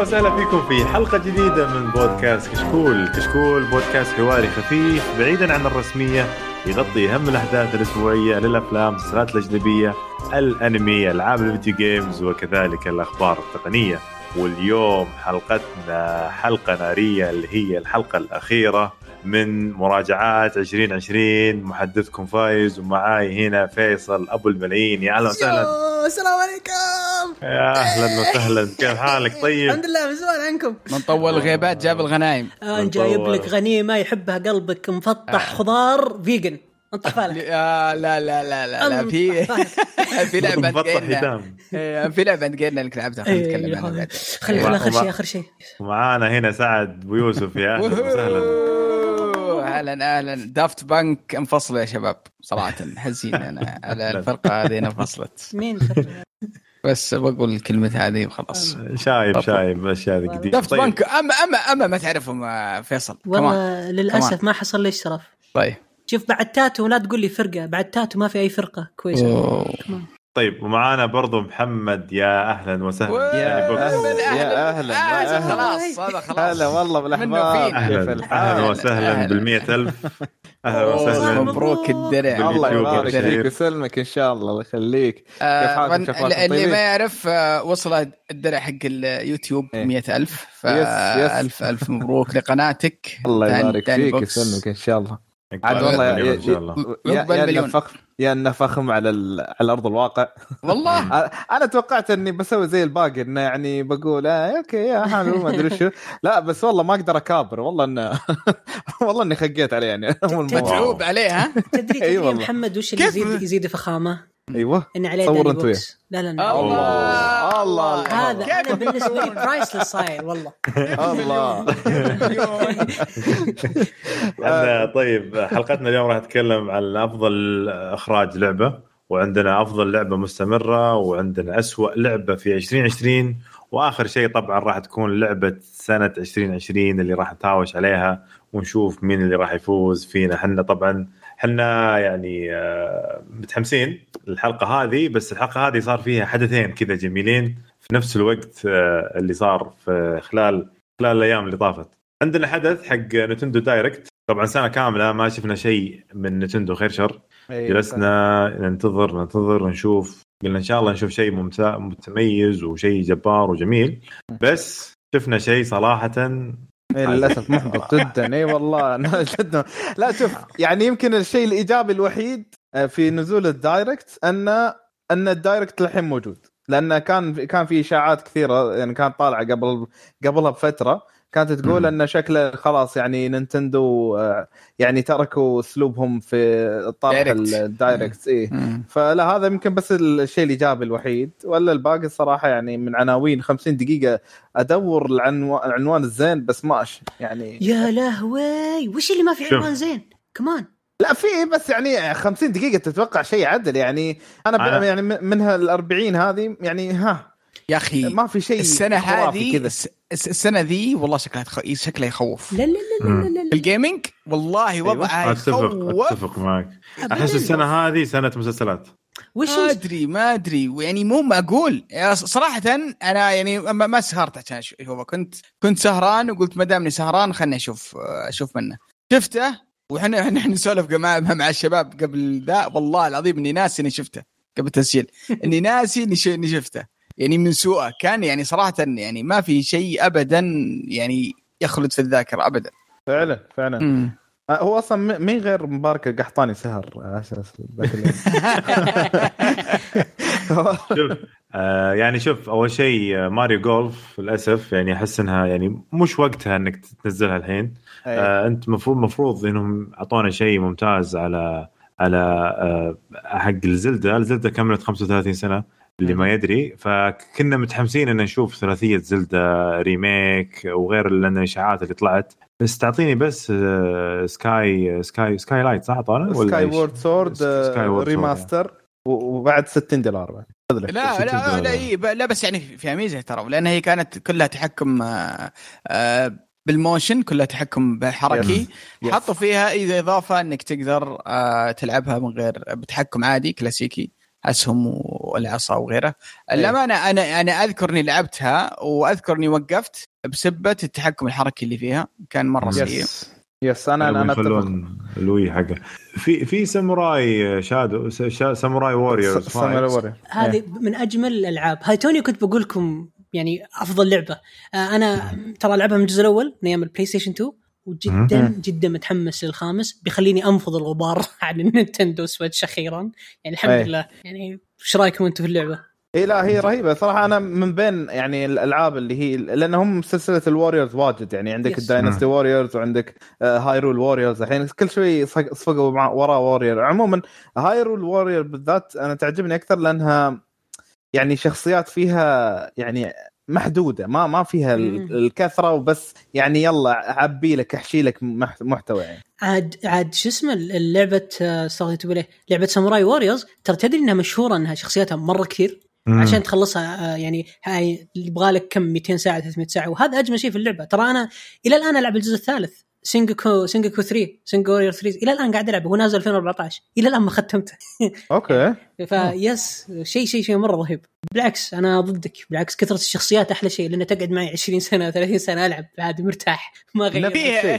أهلا وسهلا فيكم في حلقة جديدة من بودكاست كشكول، كشكول بودكاست حواري خفيف بعيدا عن الرسمية يغطي أهم الأحداث الأسبوعية للأفلام، المسلسلات الأجنبية، الأنمي، ألعاب الفيديو games وكذلك الأخبار التقنية. واليوم حلقتنا حلقة نارية اللي هي الحلقة الأخيرة من مراجعات 2020 محدثكم فايز ومعاي هنا فيصل أبو الملايين. يا أهلا وسهلا. السلام عليكم. يا أهلا وسهلا. كيف حالك؟ طيب. الحمد لله من زمان عنكم. من طول الغيبات جاب الغنايم. أنا جايب مطول. لك غنيمة يحبها قلبك مفطح خضار فيجن. انت فالك. آه لا لا لا لا, لا في في لعبة إيه، في لعبة قلنا لك لعبتها خلينا نتكلم عنها خلي آخر شيء آخر شيء. ومعانا هنا سعد ابو يوسف يا أهلا وسهلا. أهلا أهلا. دافت بانك انفصلوا يا شباب. صراحة حزين أنا. على الفرقة هذه انفصلت. مين بس بقول الكلمة هذه وخلاص. شايب شايب الأشياء ذي جديده دافت بانك. اما اما اما ما تعرفهم آه، فيصل. كمان والله للأسف ما حصل لي اشتراف. طيب. شوف بعد تاتو لا تقول لي فرقة. بعد تاتو ما في أي فرقة كويسة. طيب ومعانا برضو محمد يا أهلا وسهلا يا يعني. أهلا. يا أهلا، يا أهلا. خلاص هذا خلاص هلا والله بالاحباب. كيف أهلا؟ أهلا وسهلا. بالمئة ألف أهلا وسهلا مبروك الدرع الله يبارك. فيك ويسلمك إن شاء الله الله يخليك آه، اللي؟ ما يعرف آه، وصل الدرع حق اليوتيوب إيه. مئة ألف yes، yes. فألف ألف مبروك لقناتك الله يبارك فيك بوكس. يسلمك إن شاء الله عاد والله يا- إن شاء الله. يا يقبل يا مليون. إنه فخم يا انه فخم على ال- على أرض الواقع. والله. أنا أنا توقعت إني بسوي زي الباقي انه يعني بقول آه okay يا حلو ما أدري شو. لا بس والله ما أقدر أكابر والله انه والله إني خقيت عليه يعني. متعوب عليه ها؟ تدري تدري. محمد وش اللي؟ يزيد يزيد فخامة؟ أيوه. ان عليه داني بوكس لا لا لا. الله. الله. هذا كيف أنا بالنسبة لي؟ priceless صاير والله الله طيب حلقتنا اليوم راح نتكلم عن أفضل إخراج لعبة وعندنا أفضل لعبة مستمرة وعندنا أسوأ لعبة في 2020 وآخر شيء طبعا راح تكون لعبة سنة 2020 اللي راح نتهاوش عليها ونشوف مين اللي راح يفوز فينا إحنا طبعا إحنا يعني آه، متحمسين الحلقة هذه بس الحلقة هذه صار فيها حدثين كذا جميلين في نفس الوقت آه، اللي صار في خلال خلال الأيام اللي طافت. عندنا حدث حق نتندو دايركت. طبعا سنة كاملة ما شفنا شيء من نتندو خير شر. جلسنا ننتظر ننتظر نشوف. قلنا إن شاء الله نشوف شيء ممتاز متميز وشيء جبار وجميل. بس شفنا شيء صراحة إيه للأسف محبط جدا. اي والله. جدا. لا شوف يعني يمكن الشيء الإيجابي الوحيد آه، في نزول ال Direct أن أن ال Direct الحين موجود. لأنه كان كان في إشاعات كثيرة يعني كانت طالعه قبل قبلها بفترة كانت تقول. أن شكله خلاص يعني Nintendo آه، يعني تركوا أسلوبهم في طرح Direct. ال Direct مم. فلا هذا يمكن بس الشيء الإيجابي الوحيد ولا الباقي الصراحة يعني من عناوين 50 دقيقة أدور العنوان العنوان الزين بس ماش يعني يا لهوي وش اللي ما في. عنوان زين كمان لا في بس يعني 50 دقيقة تتوقع شيء عدل يعني أنا, أنا-. يعني منها ال 40 هذه يعني ها يا أخي ما في شيء السنة خرافي هذه كذا. الس- الس- السنة ذي والله شكلها تخ... شكلها يخوف. لا لا لا لا لا لا الجيمنج والله وضعها اتفق يخوف. أتفق معك. أحس السنة هذه سنة مسلسلات. وش ما أدري ما أدري. يعني مو معقول يا ص- صراحة أنا يعني ما ما سهرت عشان اشوفه كنت كنت سهران وقلت ما دامني سهران خلني أشوف أشوف منه. شفته؟ وحنا نحن نسولف مع مع الشباب قبل ذا. والله العظيم إني ناسي إني شفته قبل التسجيل. إني ناسي إني ش- إني شفته. يعني من سوءه. كان يعني صراحة يعني ما في شيء ابدا يعني يخلد في الذاكرة ابدا. فعلا فعلا. مم. آه، هو أصلا مين غير مبارك القحطاني سهر؟ على أساس ذاك اليوم. شوف آه يعني شوف أول شيء آه، Mario Golf للأسف يعني أحس إنها يعني مش وقتها إنك تنزلها الحين. آه أنت مفروض مفروض إنهم أعطونا شيء ممتاز على على آه حق ال Zelda، ال Zelda كملت 35 سنة. اللي ما يدري فكنا متحمسين إن نشوف ثلاثية Zelda remake وغير لأن الإشاعات اللي طلعت بس تعطيني بس Sky Sky Skylight صح اعطونا Sky إيش؟ ward Sword Skyward Sword. remaster وبعد 60 دولار بعد. لا لا لا, إيه، ب- لا بس يعني فيها ميزه ترى لأن هي كانت كلها تحكم آه، آه، بال motion كلها تحكم حركي yes. حطوا فيها إذا إضافة إنك تقدر آه، تلعبها من غير بتحكم عادي كلاسيكي أسهم والعصا وغيره. الامانه أنا أنا أذكر إني لعبتها وأذكر إني وقفت بسبة التحكم الحركي اللي فيها. كان مرة سيء. yes yes أنا أنا أتفق. ال Wii حقه. في في Samurai Shadow Sha- Samurai Warriors Samurai Warrior. هذه من أجمل الألعاب. هاي توني كنت بقول لكم يعني أفضل لعبة. آه، أنا ترى ألعبها من الجزء الأول من أيام ال PlayStation 2 وجدا مم. جدا متحمس للخامس بيخليني أنفض الغبار عن ال Nintendo Switch أخيرا يعني الحمد أي. لله يعني إيش رايكم أنتم في اللعبة؟ اي لا هي رهيبة صراحة أنا من بين يعني الألعاب اللي هي لأن هم سلسلة ال Warriors واجد يعني عندك Yes. ال Dynasty Warriors وعندك Hyrule Warriors الحين كل شوي صفقوا مع وراه Warrior عموما Hyrule Warrior بالذات أنا تعجبني أكثر لأنها يعني شخصيات فيها يعني محدودة ما ما فيها ال- مم. الكثرة وبس. يعني يلا عبي لك أحشي لك مح- محتوى يعني. عاد عاد شو اسمه اللعبه آه، استغربت تقول إيه لعبة Samurai Warriors. ترى تدري إنها مشهورة إنها شخصياتها مرة كثير عشان تخلصها آه، يعني هاي يبغى لك كم 200 ساعة 300 ساعة. وهذا أجمل شيء في اللعبة. ترى أنا إلى الآن ألعب الجزء الثالث. Sengoku Sengoku 3 Sengo Warrior 3 إلى الآن قاعد العبه هو نازل 2014 إلى الآن ما ختمته. okay. فيس شيء شيء شيء مرة رهيب. بالعكس أنا ضدك. بالعكس كثرة الشخصيات أحلى شيء لانها تقعد معي 20 سنة 30 سنة ألعب عادي مرتاح ما غير فيه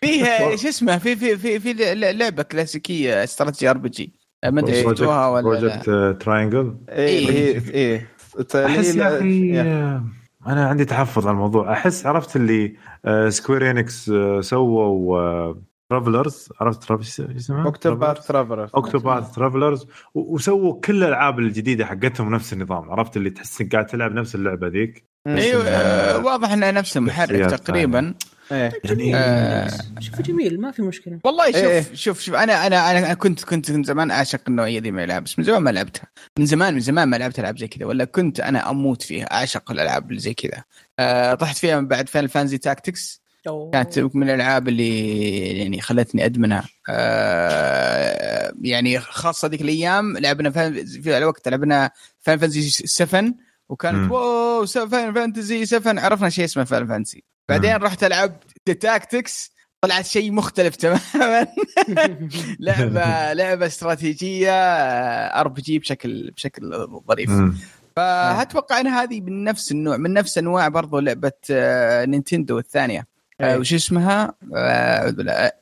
فيه شو اسمه في في في في لعبة كلاسيكية strategy RPG. ما أدري شفتوها ولا لا. Project Triangle إيه هي إيه أحس يا أخي. آه، أنا عندي تحفظ على الموضوع. أحس عرفت اللي Square Enix سووا Travelers عرفت Travel- شو اسمها؟ Octopath Travelers Octopath Travelers وسووا كل الألعاب الجديدة حقتهم نفس النظام. عرفت اللي تحس إنك قاعد تلعب نفس اللعبة ذيك؟ أيوه آه، واضح انه نفس المحرك تقريبا. إيه. يعني آه. شوف جميل ما في مشكلة. والله شوف إيه. شوف شوف أنا أنا أنا كنت كنت من زمان أعشق النوعية دي من الألعاب بس من زمان ما لعبتها. من زمان من زمان ما لعبت ألعاب زي كذا ولا كنت أنا أموت فيها أعشق الألعاب اللي زي كذا. آه طحت فيها من بعد Final Fantasy Tactics كانت من الألعاب اللي يعني خلتني أدمنها. آه يعني خاصة ذيك الأيام لعبنا Final في الوقت لعبنا Final Fantasy 7 وكانت. واو Final Fantasy 7 عرفنا شيء اسمه Final Fantasy بعدين رحت ألعب Tactics طلعت شيء مختلف تماما. لعبة لعبة استراتيجية RPG بشكل بشكل ظريف. فاتوقع إن هذه من نفس النوع من نفس أنواع برضو لعبة آه، Nintendo الثانية؟ آه، إيه. وش اسمها؟ آه،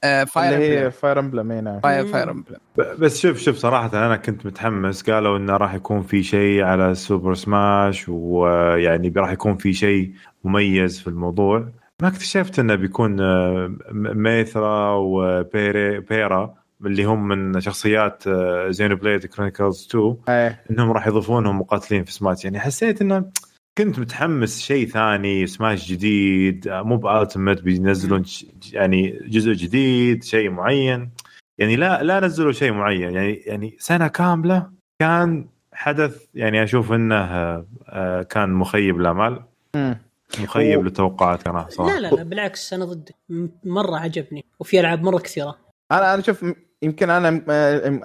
آه، Fire اللي هي Emblem Fire Emblem اي نعم. Fire Fire Emblem بس شوف شوف صراحة أنا كنت متحمس. قالوا إنه راح يكون في شيء على Super Smash ويعني راح يكون في شيء مميز في الموضوع. ما اكتشفت إنه بيكون آه، Mythra و Pyra اللي هم من شخصيات Xenoblade Chronicles 2 إيه. إنهم راح يضيفونهم مقاتلين في سماش يعني حسيت إنه كنت متحمس شيء ثاني Smash جديد مو ب Ultimate بينزلون يعني جزء جديد شيء معين. يعني لا لا نزلوا شيء معين. يعني يعني سنة كاملة كان حدث يعني أشوف إنه آه، آه، كان مخيب للأمال. مخيب و- للتوقعات أنا صراحة. لا لا لا بالعكس أنا ضدك مرة عجبني وفي ألعاب مرة كثيرة. أنا أنا شوف يمكن أنا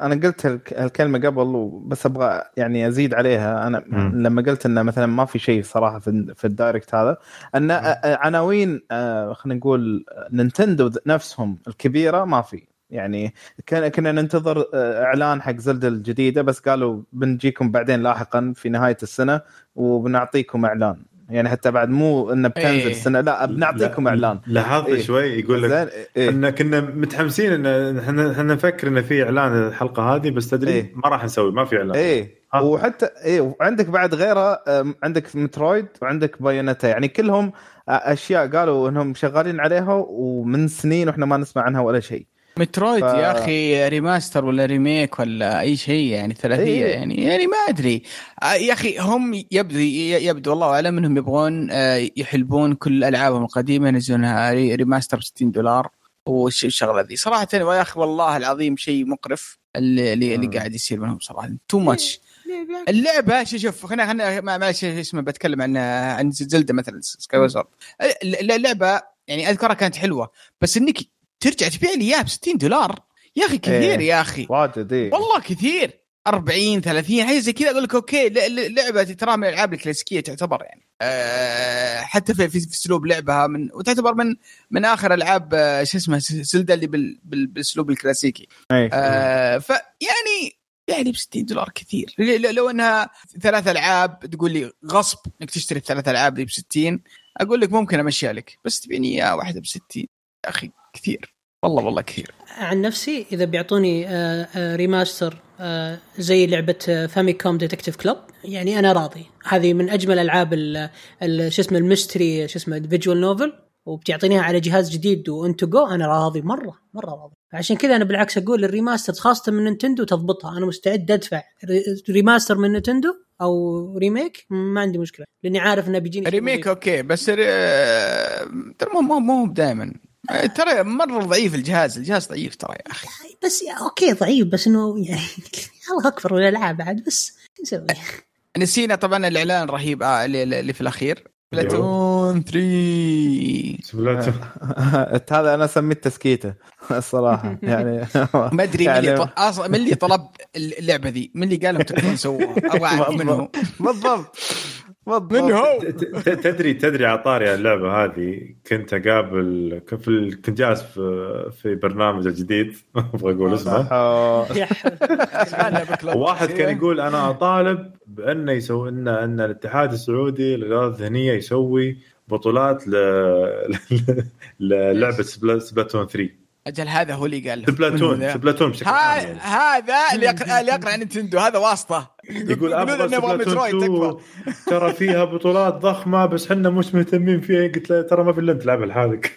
أنا قلت هالكلمة قبل بس أبغى يعني أزيد عليها. أنا مم. لما قلت إنه مثلا ما في شيء صراحة في, في ال Direct هذا أن عناوين آه، خلينا نقول Nintendo نفسهم الكبيرة ما في. يعني كنا كنا ننتظر آه، إعلان حق Zelda الجديدة بس قالوا بنجيكم بعدين لاحقا في نهاية السنة وبنعطيكم إعلان. يعني حتى بعد مو إنه بتنزل إيه. السنة لا بنعطيكم لا- إعلان لاحظت إيه. شوي يقول لك إيه. ان كنا متحمسين إن إحنا إحنا نفكر إن في إعلان الحلقة هذه بس تدري إيه. ما راح نسوي ما في إعلان إيه ها. وحتى إيه وعندك بعد غيره عندك مترويد وعندك بايونيتا يعني كلهم أشياء قالوا إنهم شغالين عليها ومن سنين وإحنا ما نسمع عنها ولا شيء Metroid ف- يا أخي remaster ولا remake ولا أي شيء يعني ثلاثية إيه. يعني. يعني ما أدري. آه، يا أخي هم يبدو يبدو والله أعلم إنهم يبغون آه، يحلبون كل ألعابهم القديمة ينزلونها re- remaster ب 60 دولار. وش الشغلة ذي؟ صراحة يا أخي والله العظيم شيء مقرف اللي اللي. قاعد يصير منهم صراحة. too much اللعبة شوف شوف خلينا خلينا ما- معلش شو اسمه بتكلم عن عن Zelda مثلا Sky اللعبه يعني أذكرها كانت حلوة بس إنك ترجع تبيع لي اياها ب 60 دولار. يا أخي كثير إيه. يا أخي. واجد إيه. والله كثير. 40 30 حاجة زي كذا أقول لك okay لعبة ترى من الألعاب الكلاسيكية تعتبر يعني. أه حتى في في في أسلوب لعبها من وتعتبر من من آخر ألعاب آه، شو اسمه Zelda اللي بال بال بالأسلوب الكلاسيكي. إيه. أه فيعني يعني ب 60 دولار كثير. لو إنها ثلاث ألعاب تقول لي غصب إنك تشتري الثلاث ألعاب دي ب 60 أقول لك ممكن أمشيها لك بس تبيني إياها واحدة ب 60 يا أخي كثير. والله والله كثير. عن نفسي إذا بيعطوني آه، آه، remaster آه، زي لعبة Famicom Detective Club يعني أنا راضي. هذه من أجمل ألعاب ال- ال- شو اسمه ال mystery شو اسمه visual novel وبتعطينيها على جهاز جديد وانتو جو أنا راضي مرة مرة راضي. عشان كذا أنا بالعكس أقول ال remaster خاصة من Nintendo تضبطها. أنا مستعد أدفع. re- remaster من Nintendo أو remake ما عندي مشكلة. لأني عارف إنه بيجيني remake. okay بس ترى مو مو مو دائما ترى مرة ضعيف الجهاز. الجهاز ضعيف ترى يا أخي. بس يا okay ضعيف بس إنه يعني الله أكبر والالعاب بعد بس نسوي؟ نسينا طبعا الإعلان الرهيب آه اللي, في الأخير. Splatoon 3 Splatoon هذا أنا سميت تسكيته الصراحه يعني ما أدري يعني- من اللي ط- أصلا من اللي طلب اللعبة ذي؟ من اللي قال لهم تقدرون سووها؟ أبغى أعرف من هو بالضبط. بالضبط. من هو. ت- تدري تدري على طاري اللعبة هذه كنت أقابل كنت في كنت جالس في في برنامج الجديد أبغى أقول اسمه. آه، حول. واحد كان يقول أنا أطالب بانه يسوي ان إن الاتحاد السعودي للرياضه الذهنيه يسوي بطولات ل... ل- للعبة Spla- Splatoon 3 أجل هذا هو اللي قال Splatoon؟ Splatoon بشكل عام يعني. هذا اللي يقرا اللي يقرأ عن Nintendo هذا واسطة. يقول افضل Metroid Splatoon تكفى. 2 ترى فيها بطولات ضخمة بس إحنا مش مهتمين فيها. قلت له ترى ما في إلا أنت تلعبها لحالك.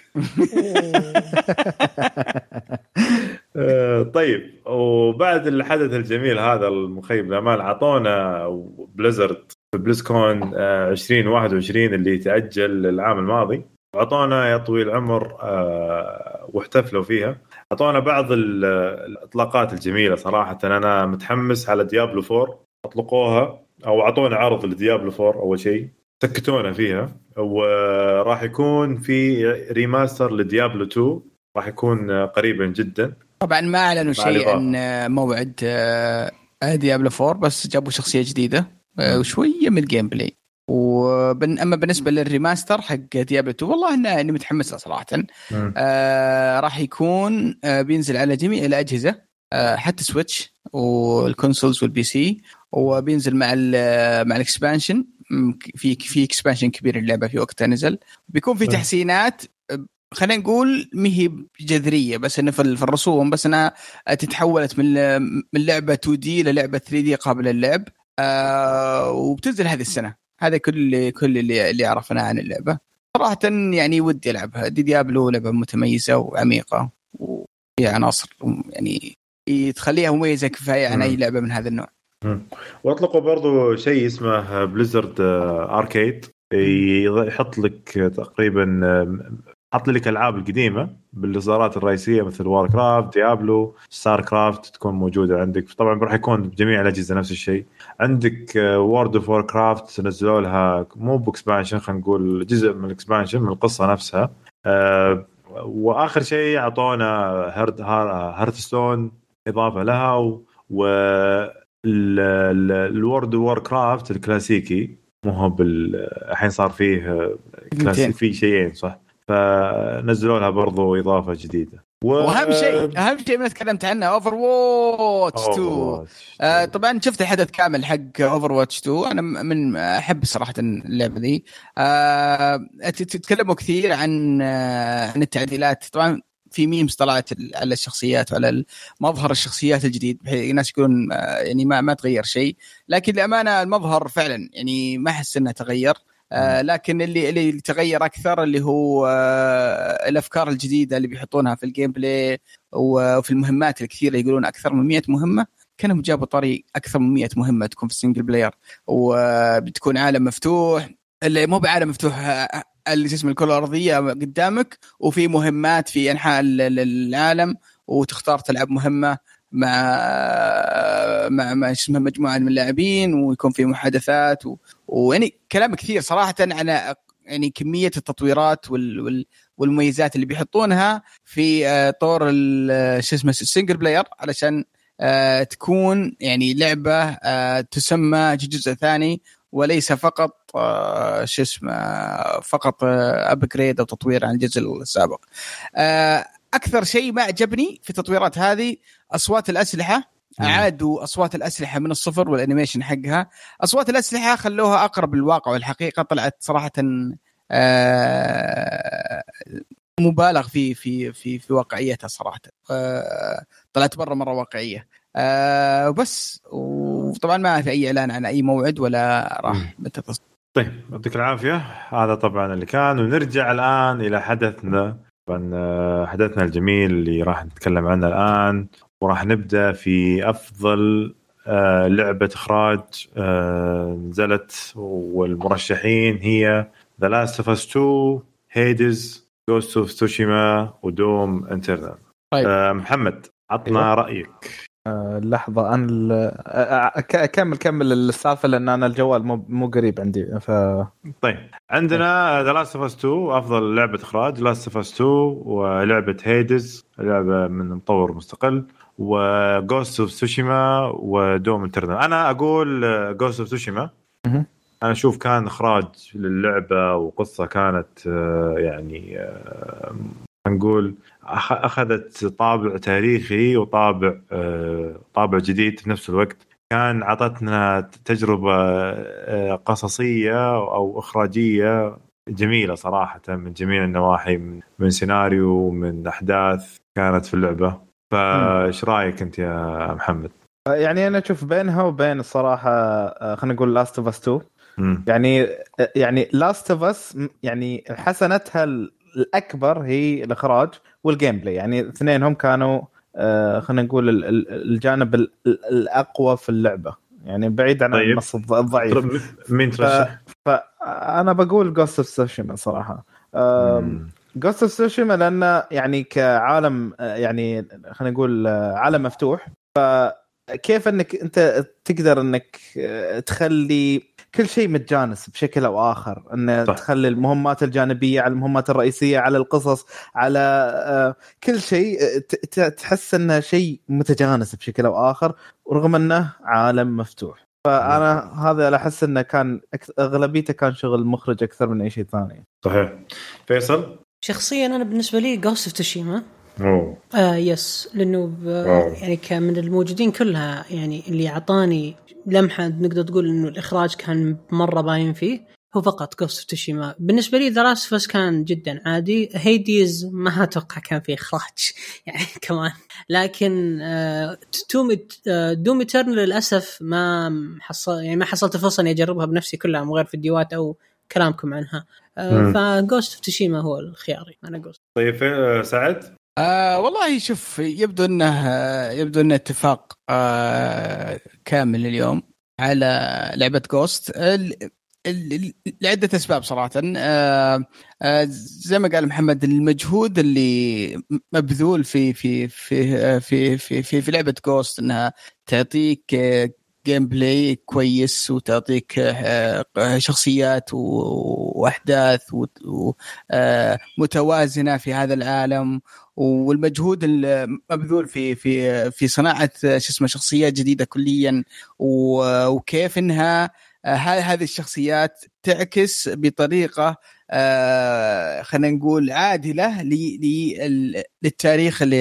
آه، طيب. وبعد الحدث الجميل هذا المخيب الأمال أعطونا بليزرد في بليزكون آه، 2021 اللي تأجل العام الماضي. اعطونا يا طويل العمر آه، واحتفلوا فيها. اعطونا بعض ال- الإطلاقات الجميلة صراحة. أنا متحمس على ديابلو 4 أطلقوها أو أعطونا عرض ل Diablo 4 أول شيء. سكتونا فيها. وراح يكون في remaster ل Diablo 2 راح يكون قريبا جدا. طبعا ما أعلنوا شيء. عن موعد آه، Diablo 4 بس جابوا شخصية جديدة. آه، وشوية من ال gameplay وبن أما بالنسبة لل remaster حق Diablo 2 والله اني إني متحمس له صراحة. آه راح يكون آه بينزل على جميع الأجهزة آه حتى Switch وال consoles وال PC وبينزل مع ال مع ال expansion في في expansion كبير اللعبة في وقتها نزل. بيكون في. تحسينات آه، خلينا نقول ما هي جذريه بس إنه في ال- في الرسوم بس إنها تتحولت من من لعبة 2D للعبة 3D قابلة للعب. آه وبتنزل هذه السنة. هذا كل اللي كل اللي اللي عرفناه عن اللعبة. صراحة يعني ودي ألعبها. Dia- Diablo لعبة متميزة وعميقة وفيها عناصر يعني تخليها مميزة كفاية عن أي. لعبة من هذا النوع. وأطلقوا برضو شيء اسمه Blizzard Arcade يحط لك تقريبا حط لك الالعاب القديمة بالإصدارات الرئيسية مثل Warcraft Diablo StarCraft تكون موجودة عندك. طبعا راح يكون بجميع الأجهزة نفس الشيء. عندك World of Warcraft نزلوا لها مو ب expansion خلينا نقول جزء من ال expansion من القصة نفسها. آه، وآخر شيء أعطونا هارد Hearthstone إضافة لها و, و ال World Warcraft الكلاسيكي. مو هو بال الحين صار فيه كلاسيك في شيئين صح؟ فنزلوا لها برضو إضافة جديدة. و... وأهم شيء أهم شيء ما تكلمت عنه Overwatch 2 Overwatch. آه طبعا شفت الحدث كامل حق Overwatch 2 أنا من أحب صراحة اللعبة دي آه تتكلموا كثير عن آه عن التعديلات. طبعا في memes طلعت على الشخصيات وعلى مظهر الشخصيات الجديد. بحيث الناس يقولون آه يعني ما ما تغير شيء. لكن للأمانة المظهر فعلا يعني ما أحس إنه تغير. آه لكن اللي اللي تغير أكثر اللي هو آه الأفكار الجديدة اللي بيحطونها في ال gameplay وفي المهمات الكثيرة يقولون أكثر من 100 مهمة كانوا جابوا طريق أكثر من 100 مهمة تكون في ال single player وبتكون عالم مفتوح اللي مو بعالم مفتوح آه، اللي اسمه الكرة الأرضية قدامك وفي مهمات في أنحاء ال- ال- العالم وتختار تلعب مهمة. مع مع مع شو اسمه مجموعة من اللاعبين ويكون في محادثات و- ويعني كلام كثير صراحة عن يعني كمية التطويرات وال وال والمميزات اللي بيحطونها في آه، طور شو اسمه ال single player علشان آه، تكون يعني لعبة آه، تسمى جزء ثاني وليس فقط شو اسمه فقط upgrade أو تطوير عن الجزء السابق. أكثر شيء ما عجبني في التطويرات هذه أصوات الأسلحة. مم. أعادوا أصوات الأسلحة من الصفر وال animation حقها. أصوات الأسلحة خلوها أقرب للواقع والحقيقة طلعت صراحة آه، مبالغ في في في في واقعيتها صراحة. آه، طلعت مرة مرة واقعية. آه، وبس. وطبعا ما في أي إعلان عن أي موعد ولا. راح متى. طيب يعطيك العافية. هذا طبعا اللي كان. ونرجع الآن إلى حدثنا طبعا آه، حدثنا الجميل اللي راح نتكلم عنه الآن وراح نبدأ في أفضل آه، لعبة إخراج آه، نزلت والمرشحين هي The Last of Us 2 Hades Ghost of Tsushima و Doom Eternal طيب. محمد عطنا أيوة. رأيك آه، لحظة أنا ال- آه، اكمل كمل السالفة لأن أنا الجوال مو مو قريب عندي ف طيب عندنا The Last of Us 2 أفضل لعبة إخراج Last of Us 2 ولعبة Hades لعبة من مطور مستقل و Ghost of Tsushima و Doom Eternal أنا أقول Ghost of Tsushima. أنا أشوف كان إخراج للعبة وقصة كانت آه، يعني آه، نقول أخذت طابع تاريخي وطابع آه، طابع جديد في نفس الوقت كان عطتنا تجربة آه، قصصية أو إخراجية جميلة صراحة من جميع النواحي من, سيناريو من أحداث كانت في اللعبة فايش رأيك أنت يا محمد؟ يعني أنا أشوف بينها وبين الصراحة آه، خلينا نقول Last of Us 2 مم. يعني يعني Last of Us يعني حسنتها الأكبر هي الإخراج وال gameplay يعني اثنينهم كانوا آه، خلينا نقول ال- ال- الجانب ال- ال- الأقوى في اللعبة يعني بعيد عن طيب. النص الض- الضعيف مين ترشح؟ فانا بقول Ghost of Tsushima صراحة. Ghost of Tsushima لأنه يعني كعالم آه، يعني خلينا نقول آه، عالم مفتوح فكيف إنك أنت تقدر إنك تخلي كل شيء متجانس بشكل أو آخر. ان صح. تخلي المهمات الجانبية على المهمات الرئيسية على القصص على آه، كل شيء آه، ت- ت- تحس إنه شيء متجانس بشكل أو آخر رغم إنه عالم مفتوح. فأنا هذا أحس إنه كان أغلبيته كان شغل مخرج أكثر من أي شيء ثاني. صحيح. فيصل؟ شخصيا أنا بالنسبة لي Ghost of Tsushima أوه. آه yes لأنه. يعني كان من الموجودين كلها يعني اللي أعطاني لمحة نقدر تقول إنه الإخراج كان مرة باين فيه هو فقط Ghost of Tsushima بالنسبة لي The Last كان جدا عادي. Hades ما أتوقع كان فيه إخراج يعني كمان. لكن آه Doom آه Doom Eternal للأسف ما حصل يعني ما حصلت فرصة إني أجربها بنفسي كلها من غير فيديوهات أو كلامكم عنها. آه. ف Ghost of Tsushima هو الخياري. أنا Ghost طيب في- سعد؟ آه والله شوف يبدو إنه آه، يبدو إنه اتفاق. آه كامل اليوم على لعبة Ghost لعدة أسباب صراحة. آه آه زي ما قال محمد المجهود اللي مبذول في في في في في في, في لعبة Ghost إنها تعطيك gameplay كويس وتعطيك آه، شخصيات وأحداث آه، متوازنة في هذا العالم. والمجهود المبذول في في في صناعة شو اسمه شخصيات جديدة كليا. وكيف إنها آه، هذه الشخصيات تعكس بطريقة خلينا نقول عادلة للتاريخ اللي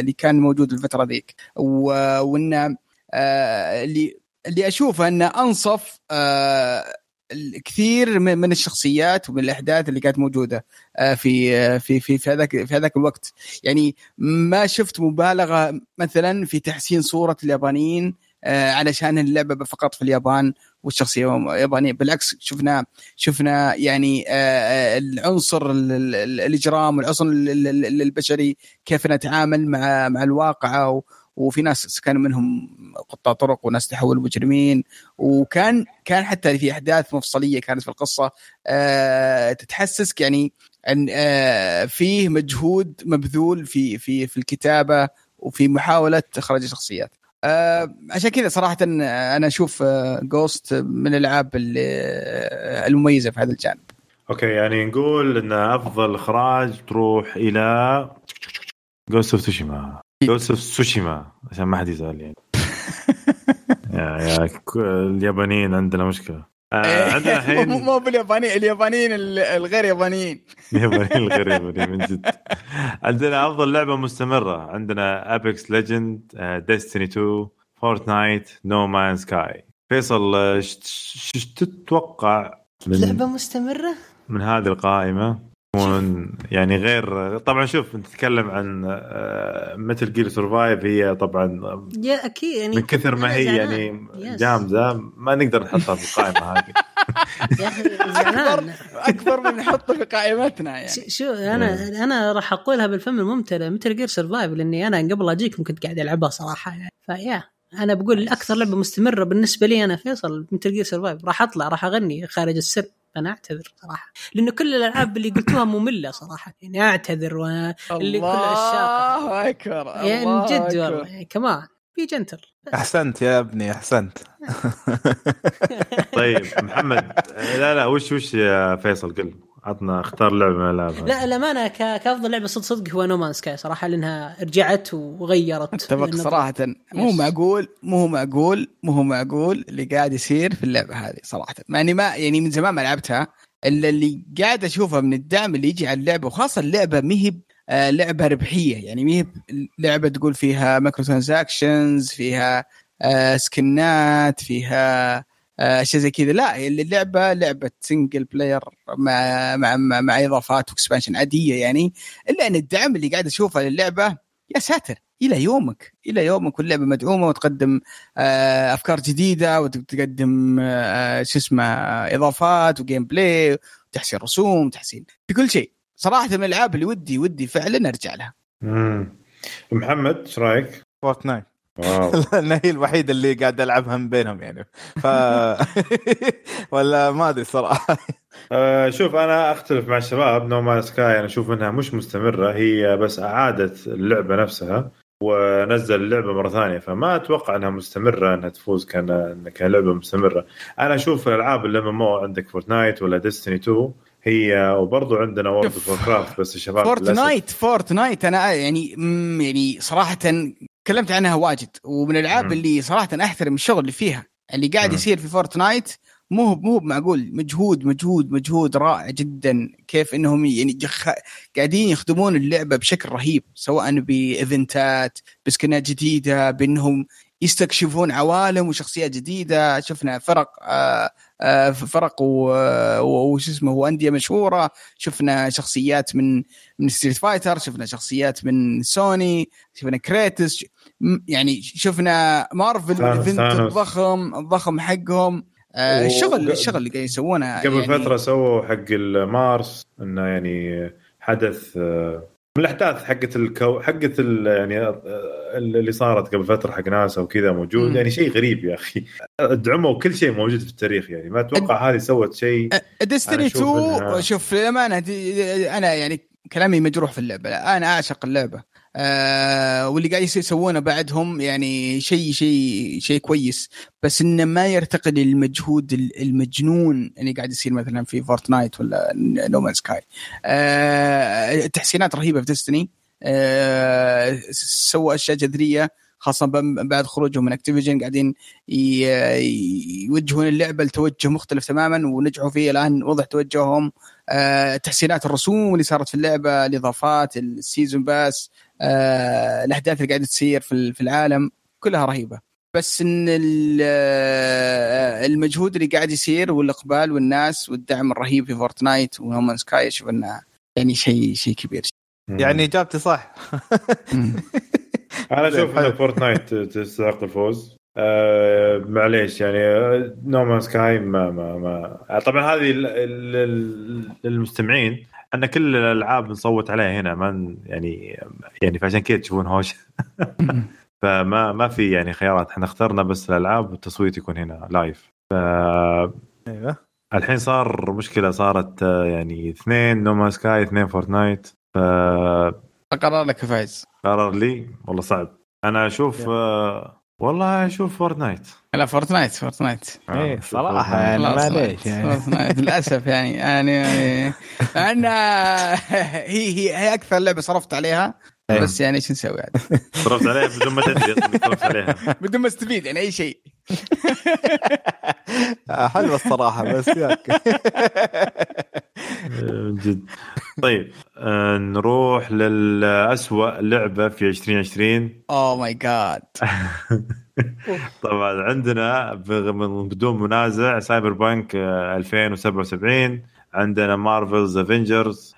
اللي كان موجود الفترة ذيك. و- وإن آه، اللي اللي أشوفه أنه أنصف آه، الكثير من الشخصيات ومن الأحداث اللي كانت موجودة آه، في آه، في في في هذاك في هذاك الوقت. يعني ما شفت مبالغة مثلا في تحسين صورة اليابانيين آه، علشان اللعبة فقط في اليابان والشخصية يابانيه بالعكس شفنا شفنا يعني آه، آه، العنصر ال- ال- ال- الإجرام والعنصر ال- ال- ال- البشري كيف نتعامل مع مع الواقع وفي ناس كانوا منهم قطاع طرق وناس تحولوا مجرمين وكان كان حتى في أحداث مفصلية كانت في القصة آه، تتحسسك يعني أن آه، فيه مجهود مبذول في في في الكتابة وفي محاولة إخراج الشخصيات. آه عشان كذا صراحة أنا أشوف جوست من الألعاب آه، المميزة في هذا الجانب. okay يعني نقول إن أفضل إخراج تروح إلى Ghost of Tsushima Ghost of Tsushima عشان ما حد يزعل يعني. يا يا اليابانيين عندنا مشكلة. آه عندنا مو الحين مو باليابانيين اليابانيين ال- الغير يابانيين. اليابانيين الغير يابانيين من جد. عندنا أفضل لعبة مستمرة. عندنا Apex Legend Destiny 2 Fortnite No Man Sky فيصل آه، ش- ش- ش تتوقع لعبة مستمرة؟ من هذه القائمة؟ تكون يعني غير طبعا شوف انت تتكلم عن Metal Gear Survive هي طبعا يا أكيد يعني من كثر ما هي. يعني. جامدة ما نقدر نحطها في القائمه هذه. يا أخي زعلان. أكثر من نحطه في قائمتنا يعني. شو أنا أنا راح أقولها بالفم الممتلئ Metal Gear Survive لأني أنا قبل اجيكم كنت قاعد ألعبها صراحة. يعني فيا أنا بقول أكثر لعبة مستمرة بالنسبة لي أنا فيصل Metal Gear Survive راح أطلع راح أغني خارج السرب أنا أعتذر صراحة. لأنه كل الألعاب اللي قلتوها مملة صراحة. يعني أعتذر و... اللي كل الشاقة. الله أكبر يعني من الله جد. والله. يعني كمان في جنتل أحسنت يا ابني أحسنت. طيب محمد لا لا وش وش يا فيصل؟ قل. عطنا اختار لعبة من الالعاب لا الأمانة ك... كأفضل لعبة صدق صدق هو نومان سكاي صراحة لأنها رجعت وغيرت أتفق. صراحة. مو يس. معقول مو معقول مو معقول اللي قاعد يصير في اللعبة هذه صراحة. مع إني ما يعني من زمان ما لعبتها. الا اللي قاعد أشوفه من الدعم اللي يجي على اللعبة وخاصة اللعبة مهب آه لعبة ربحية. يعني مهب لعبة تقول فيها microtransactions فيها سكنات فيها آه، اشياء زي كذا. لا هي اللعبه لعبة single player مع مع مع, مع إضافات و expansion عادية يعني. إلا أن الدعم اللي قاعد أشوفه للعبة يا ساتر إلى يومك إلى يومك واللعبة مدعومة وتقدم آه، أفكار جديدة وتقدم آه، شو اسمه آه، إضافات و gameplay وتحسين رسوم وتحسين في كل شيء. صراحة من الألعاب اللي ودي ودي فعلا أرجع لها. مم. محمد إيش رأيك؟ Fortnite لأن هي الوحيدة اللي قاعد العبها من بينهم يعني. ف ولا ما أدري صراحة. آه شوف أنا أختلف مع الشباب No Man's Sky أنا أشوف إنها مش مستمرة هي بس أعادت اللعبة نفسها ونزل اللعبة مرة ثانية فما أتوقع إنها مستمرة إنها تفوز كان كلعبه مستمرة. أنا أشوف الالعاب اللي ام عندك Fortnite ولا Destiny 2 هي وبرضو عندنا World of Warcraft بس الشباب Fortnite فورتنايت أنا يعني يعني صراحة تكلمت عنها واجد ومن الألعاب. اللي صراحة أحترم الشغل اللي فيها اللي قاعد. يصير في فورتنايت مو مو معقول مجهود مجهود مجهود رائع جدا كيف إنهم يعني جخ... قاعدين يخدمون اللعبة بشكل رهيب سواء بإيفنتات بسكنات جديدة بإنهم يستكشفون عوالم وشخصيات جديدة شفنا فرق آه آه فرق و- و- وش اسمه وأندية مشهورة شفنا شخصيات من من Street Fighter شفنا شخصيات من سوني شفنا Kratos يعني شفنا Marvel Thanos. الضخم الضخم حقهم. آه الشغل الشغل اللي قاعد يسوونه قبل يعني فترة سووا حق المارس إنه يعني حدث آه، من الأحداث حقت الكو حقت يعني آه، اللي صارت قبل فترة حق ناسا وكذا موجود. يعني شيء غريب يا أخي. دعموا كل شيء موجود في التاريخ يعني. ما أتوقع هذه سوت شيء Destiny أنا أشوف 2 إنها- شوف للأمانة أنا يعني كلامي مجروح في اللعبة. أنا أعشق اللعبة. آه واللي قاعد يسوونه بعدهم يعني شيء شيء شيء كويس. بس إنه ما يرتقي للمجهود ال- المجنون اللي قاعد يصير مثلا في Fortnite ولا No Man's Sky آه تحسينات رهيبة في Destiny آه سووا أشياء جذرية خاصة بعد خروجهم من Activision قاعدين يوجهون اللعبة لتوجه مختلف تماما ونجحوا فيه الآن وضح توجههم. آه، تحسينات الرسوم اللي صارت في اللعبة الإضافات ال season pass الاحداث اللي قاعدة تصير في ال- في العالم كلها رهيبة. بس إن آه، المجهود اللي قاعد يصير والإقبال والناس والدعم الرهيب في Fortnite و No Man's Sky أشوف إنه يعني شيء شيء كبير. يعني إجابتي صح. أنا أشوف. إن Fortnite تستحق الفوز. آه معليش يعني No Man's Sky ما ما ما طبعا هذه للمستمعين إن كل الألعاب نصوت عليها هنا ما يعني يعني فعشان كذا تشوفون هوش. فما ما في يعني خيارات. إحنا اخترنا بس الألعاب والتصويت يكون هنا live ف أيوه. الحين صار مشكلة صارت يعني اثنين No Man's Sky اثنين Fortnite فقرر اقرر لك يا فايز لي؟ والله صعب. أنا أشوف آه والله أشوف Fortnite لا Fortnite Fortnite إيه أشوف صراحة فورتنايت. يعني معليش يعني. فورتنايت للأسف يعني يعني يعني مع انها هي هي هي أكثر لعبة صرفت عليها إيه. بس يعني إيش نسوي عاد؟ صرفت عليها بدون ما تدري عليها. بدون ما استفيد يعني أي شيء. حلوة الصراحة بس ياك. من جد. طيب آه، نروح للأسوأ لعبة في 2020 oh my God طبعا عندنا بدون منازع Cyberpunk آه، 2077 عندنا Marvel's Avengers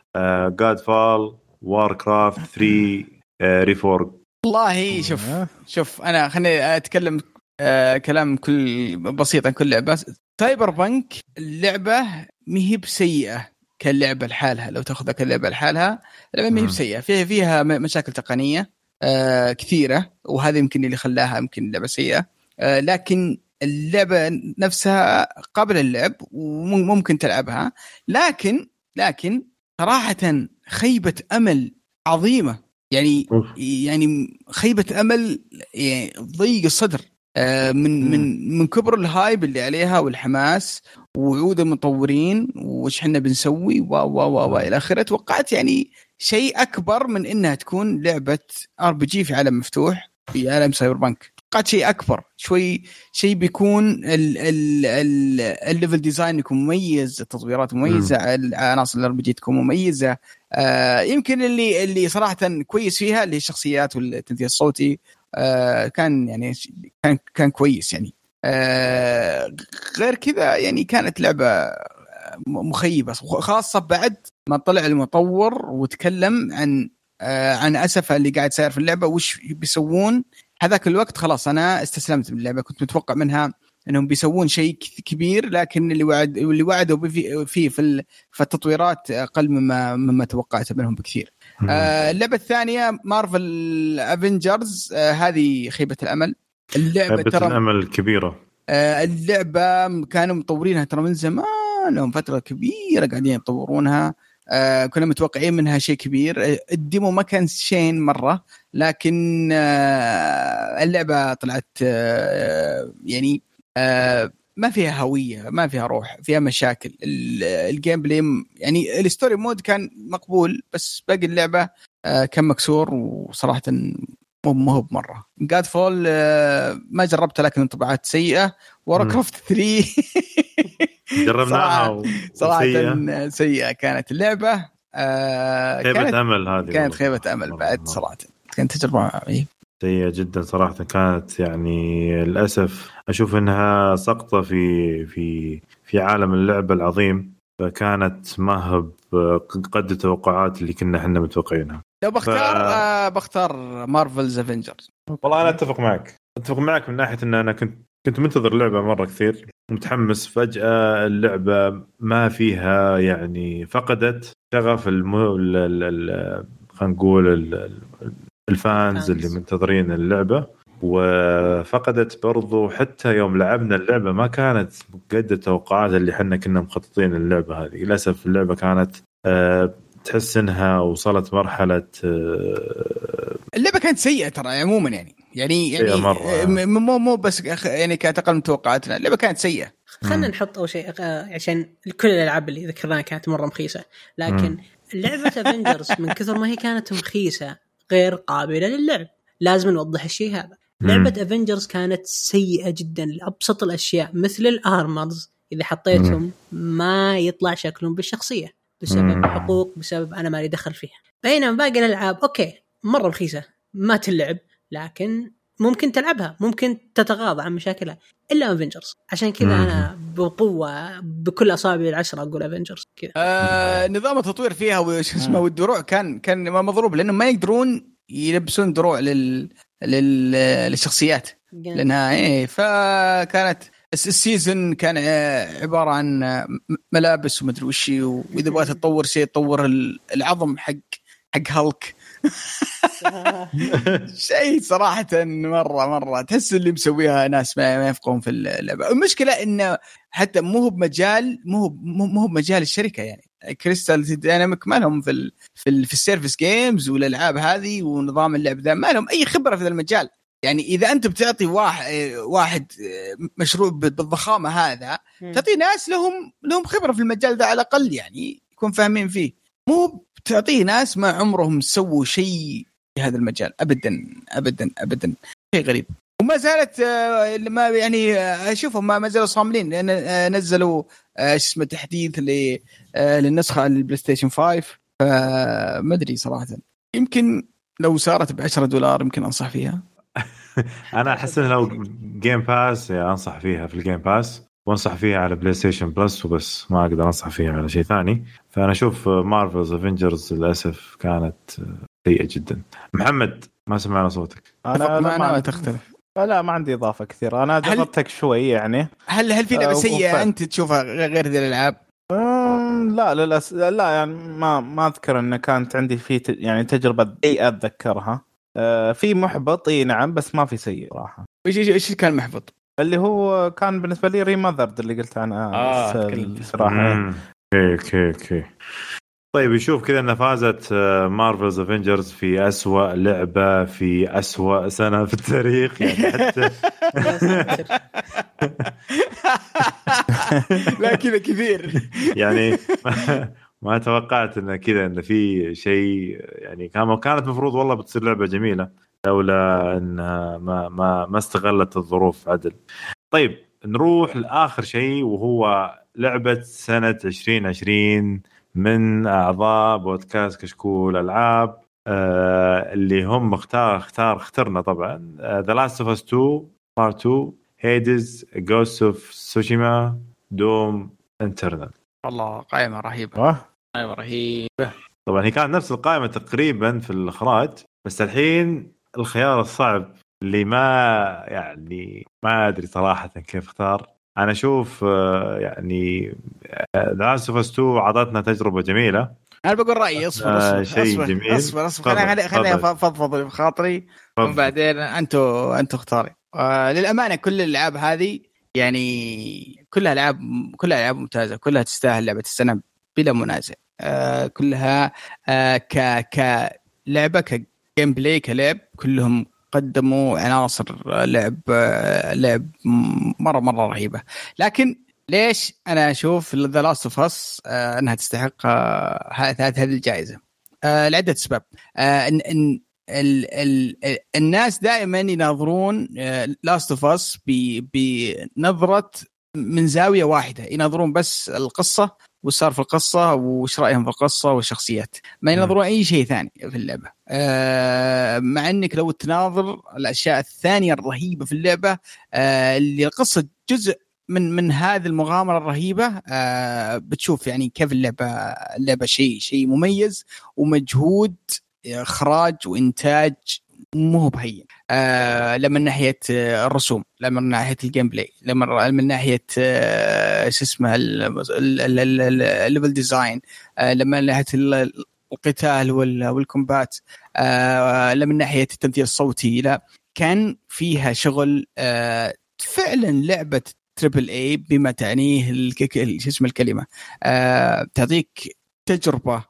Godfall Warcraft 3 Reforged والله شوف شوف أنا خليني أتكلم آه كلام كل بسيط عن كل لعبة. Cyberpunk اللعبه ما هي بسيئة كلعبة لحالها. لو تأخذها كلعبة لحالها اللعبه ما هي. بسيئة. فيها فيها مشاكل تقنية آه كثيرة وهذا يمكن اللي خلاها يمكن لعبة سيئة. آه لكن اللعبة نفسها قابلة للعب وممكن تلعبها. لكن لكن صراحة خيبة أمل عظيمة. يعني أوف. يعني خيبة أمل يعني ضيق الصدر. آه، من من من كبر ال hype اللي عليها والحماس وعود المطورين وش إحنا بنسوي و و و و إلى آخره. توقعت يعني شيء أكبر من إنها تكون لعبة RPG في عالم مفتوح في عالم cyberpunk توقعت شيء أكبر شوي شيء بيكون ال- ال- ال- ال level design يكون مميز التطويرات مميزة عناصر ال RPG تكون مميزة. آه يمكن اللي اللي صراحة كويس فيها اللي هي الشخصيات والتمثيل الصوتي كان يعني كان كان كويس يعني آه غير كذا يعني كانت لعبة مخيبة خاصة بعد ما طلع المطور وتكلم عن آه عن اسفه اللي قاعد صاير في اللعبة وش بيسوون هذاك الوقت خلاص أنا استسلمت من اللعبة كنت متوقع منها إنهم بيسوون شيء كبير لكن اللي وعد اللي وعدوا فيه في في التطويرات أقل مما مما توقعت منهم بكثير. آه، اللعبة الثانية Marvel Avengers آه هذه خيبة الأمل. اللعبة لعبة ترى الأمل كبيرة. آه اللعبة كانوا مطورينها ترى من زمان لهم فترة كبيرة قاعدين يطورونها. آه كنا متوقعين منها شيء كبير. ال demo ما كان شين مرة لكن آه اللعبة طلعت آه يعني آه ما فيها هوية ما فيها روح فيها مشاكل ال- ال gameplay يعني ال story mode كان مقبول بس باقي اللعبة آه كان مكسور وصراحة مو مو هو بمرة جاد فول آه ما جربتها لكن انطباعات سيئة Warcraft 3 جربناها صراحة- و- صراحة وسيئة. سيئة كانت اللعبة آه خيبة كانت أمل هذه كانت. خيبة أمل بعد مرة. صراحة كانت تجربه إيه. سيئة جدا صراحة. كانت يعني للأسف أشوف أنها سقطة في في في عالم اللعبة العظيم فكانت ما هي قد التوقعات اللي كنا إحنا متوقعينها. لو بختار ف- آه بختار Marvel's Avengers والله أنا أتفق معك. أتفق معك من ناحية أن أنا كنت كنت منتظر اللعبة مرة كثير. متحمس فجأة اللعبة ما فيها يعني فقدت شغف المو... ال... ال... ال... خلينا نقول ال... ال- الفانز اللي. منتظرين اللعبة وفقدت برضو حتى يوم لعبنا اللعبة ما كانت قد التوقعات اللي حنا كنا مخططين اللعبة هذه للأسف اللعبة كانت أه تحس إنها وصلت مرحلة أه اللعبة كانت سيئة ترى عموما يعني يعني يعني مرة. آه، مو مو بس يعني كانت أقل من توقعاتنا اللعبة كانت سيئة خلينا. نحط أول شيء آه، عشان كل الألعاب اللي ذكرناها كانت مرة مخيسة لكن لعبة Avengers من كثر ما هي كانت مخيسة غير قابلة للعب. لازم نوضح الشيء هذا. لعبة Avengers كانت سيئة جدا لأبسط الأشياء مثل ال armors إذا حطيتهم ما يطلع شكلهم بالشخصية بسبب. حقوق بسبب أنا مالي دخل فيها. بينما باقي الألعاب okay مرة رخيصة ما تلعب لكن ممكن تلعبها ممكن تتغاضى عن مشاكلها. إلا Avengers عشان كذا. أنا بقوة بكل أصابعي العشرة أقول Avengers كذا. آه نظام التطوير فيها وش اسمه والدروع كان كان مضروب لانهم ما يقدرون يلبسون دروع لل, لل... للشخصيات. لأنها إيه فكانت الس- السيزون كان ع- عبارة عن م- ملابس ومدري وش هي، وإذا بغيت تطور شيء تطور ال- العظم حق حق هالك شيء صراحة مرة مرة تحس اللي مسويها ناس ما يفقهون في اللعبة، المشكلة انه حتى مو هو بمجال مو هو مو هو بمجال الشركة يعني. Crystal Dynamics ما لهم في ال في, ال في ال service games والألعاب هذه ونظام اللعب ذا ما لهم أي خبرة في المجال. يعني إذا أنت بتعطي واحد واحد مشروع بالضخامة هذا تعطي ناس لهم لهم خبرة في المجال ذا على الأقل يعني يكون فاهمين فيه. مو تعطيه ناس ما عمرهم سووا شيء في هذا المجال. ابدا ابدا ابدا. شيء غريب. وما زالت آه، ما يعني آه، شوفوا ما زالوا صاملين. لأن آه، نزلوا آه، اسمه تحديث آه، للنسخة ال PlayStation 5 فما أدري صراحة. يمكن لو صارت ب 10 دولار يمكن أنصح فيها. أنا أحس إنه لو Game Pass أنصح فيها في ال Game Pass وانصح فيها على PlayStation Plus وبس ما أقدر أنصح فيها على شيء ثاني. فأنا أشوف Marvel's Avengers للأسف كانت سيئة جدا. محمد ما سمعنا صوتك. أنا ما ولا تختلف لا ما عندي إضافة كثير أنا هل- جربتك شوي يعني. هل هل في لعبة آه، سيئة وفعلا. أنت تشوفها غير ذي الألعاب؟ لا للأس... لا يعني ما ما أذكر إن كانت عندي في ت... يعني تجربة سيئه أتذكرها. آه في محبط إي نعم بس ما في سيء صراحة. إيش إيش إيش كان محبط؟ اللي هو كان بالنسبة لي ريماذرد اللي قلت عنه. آه،. الصراحه مم. okay okay okay. طيب يشوف كذا انها فازت Marvel's Avengers في أسوأ لعبة في أسوأ سنة في التاريخ يعني حتى. لا كذا كثير يعني ما, توقعت انه كذا انه في شيء يعني كان كانت المفروض والله بتصير لعبة جميلة لولا انها ما ما ما استغلت الظروف عدل. طيب نروح لآخر شيء وهو لعبة سنة 2020 من أعضاء بودكاست كشكول ألعاب آه اللي هم اختار اختار اخترنا طبعا The Last of Us 2 Part 2 Hades Ghost of Tsushima Doom Eternal والله قائمة رهيبة. قائمه رهيبه طبعا هي كانت نفس القائمة تقريبا في الإخراج بس الحين الخيار الصعب اللي ما يعني ما أدري صراحة كيف اختار أنا أشوف آه، يعني The Last of Us 2 اعطتنا تجربة جميلة أنا بقول رأيي اصبر آه، اصبر شيء اصبر جميل. اصبر اصبر خليني خليني. أفضفض بخاطري. وبعدين أنتوا أنتوا اختاري آه للأمانة كل الألعاب هذه يعني كلها ألعاب كلها ألعاب ممتازة كلها تستاهل لعبة السنة بلا منازع. آه كلها آه ك كلعبه ك gameplay كلعب. كلهم قدموا عناصر لعب آه، لعب مرة مرة رهيبة. لكن ليش أنا أشوف The Last of Us أنها تستحق آه، هذه الجائزة؟ آه، لعدة اسباب إن ال ال- الناس دائما يناظرون Last of Us بنظرة من زاوية واحدة. يناظرون بس القصة وش صار في القصة وش رأيهم في القصة والشخصيات. ما يناظرون أي شيء ثاني في اللعبة. آه، مع إنك لو تناظر الأشياء الثانية الرهيبة في اللعبة آه، اللي القصة جزء من من هذه المغامرة الرهيبة آه، بتشوف يعني كيف اللعبة اللعبة شيء شيء مميز ومجهود إخراج وإنتاج مو بهين. آه لا من ناحية آه، الرسوم لا من ناحية ال gameplay لا من ناحية آه شو اسمه ال- ال- ال- ال- ال- ال level design آه لا من ناحية ال- القتال وال- وال combat آه لا من ناحية التمثيل الصوتي لا. كان فيها شغل آه فعلا لعبة triple A بما تعنيه شو اسمه الكلمة آه تعطيك تجربة آه،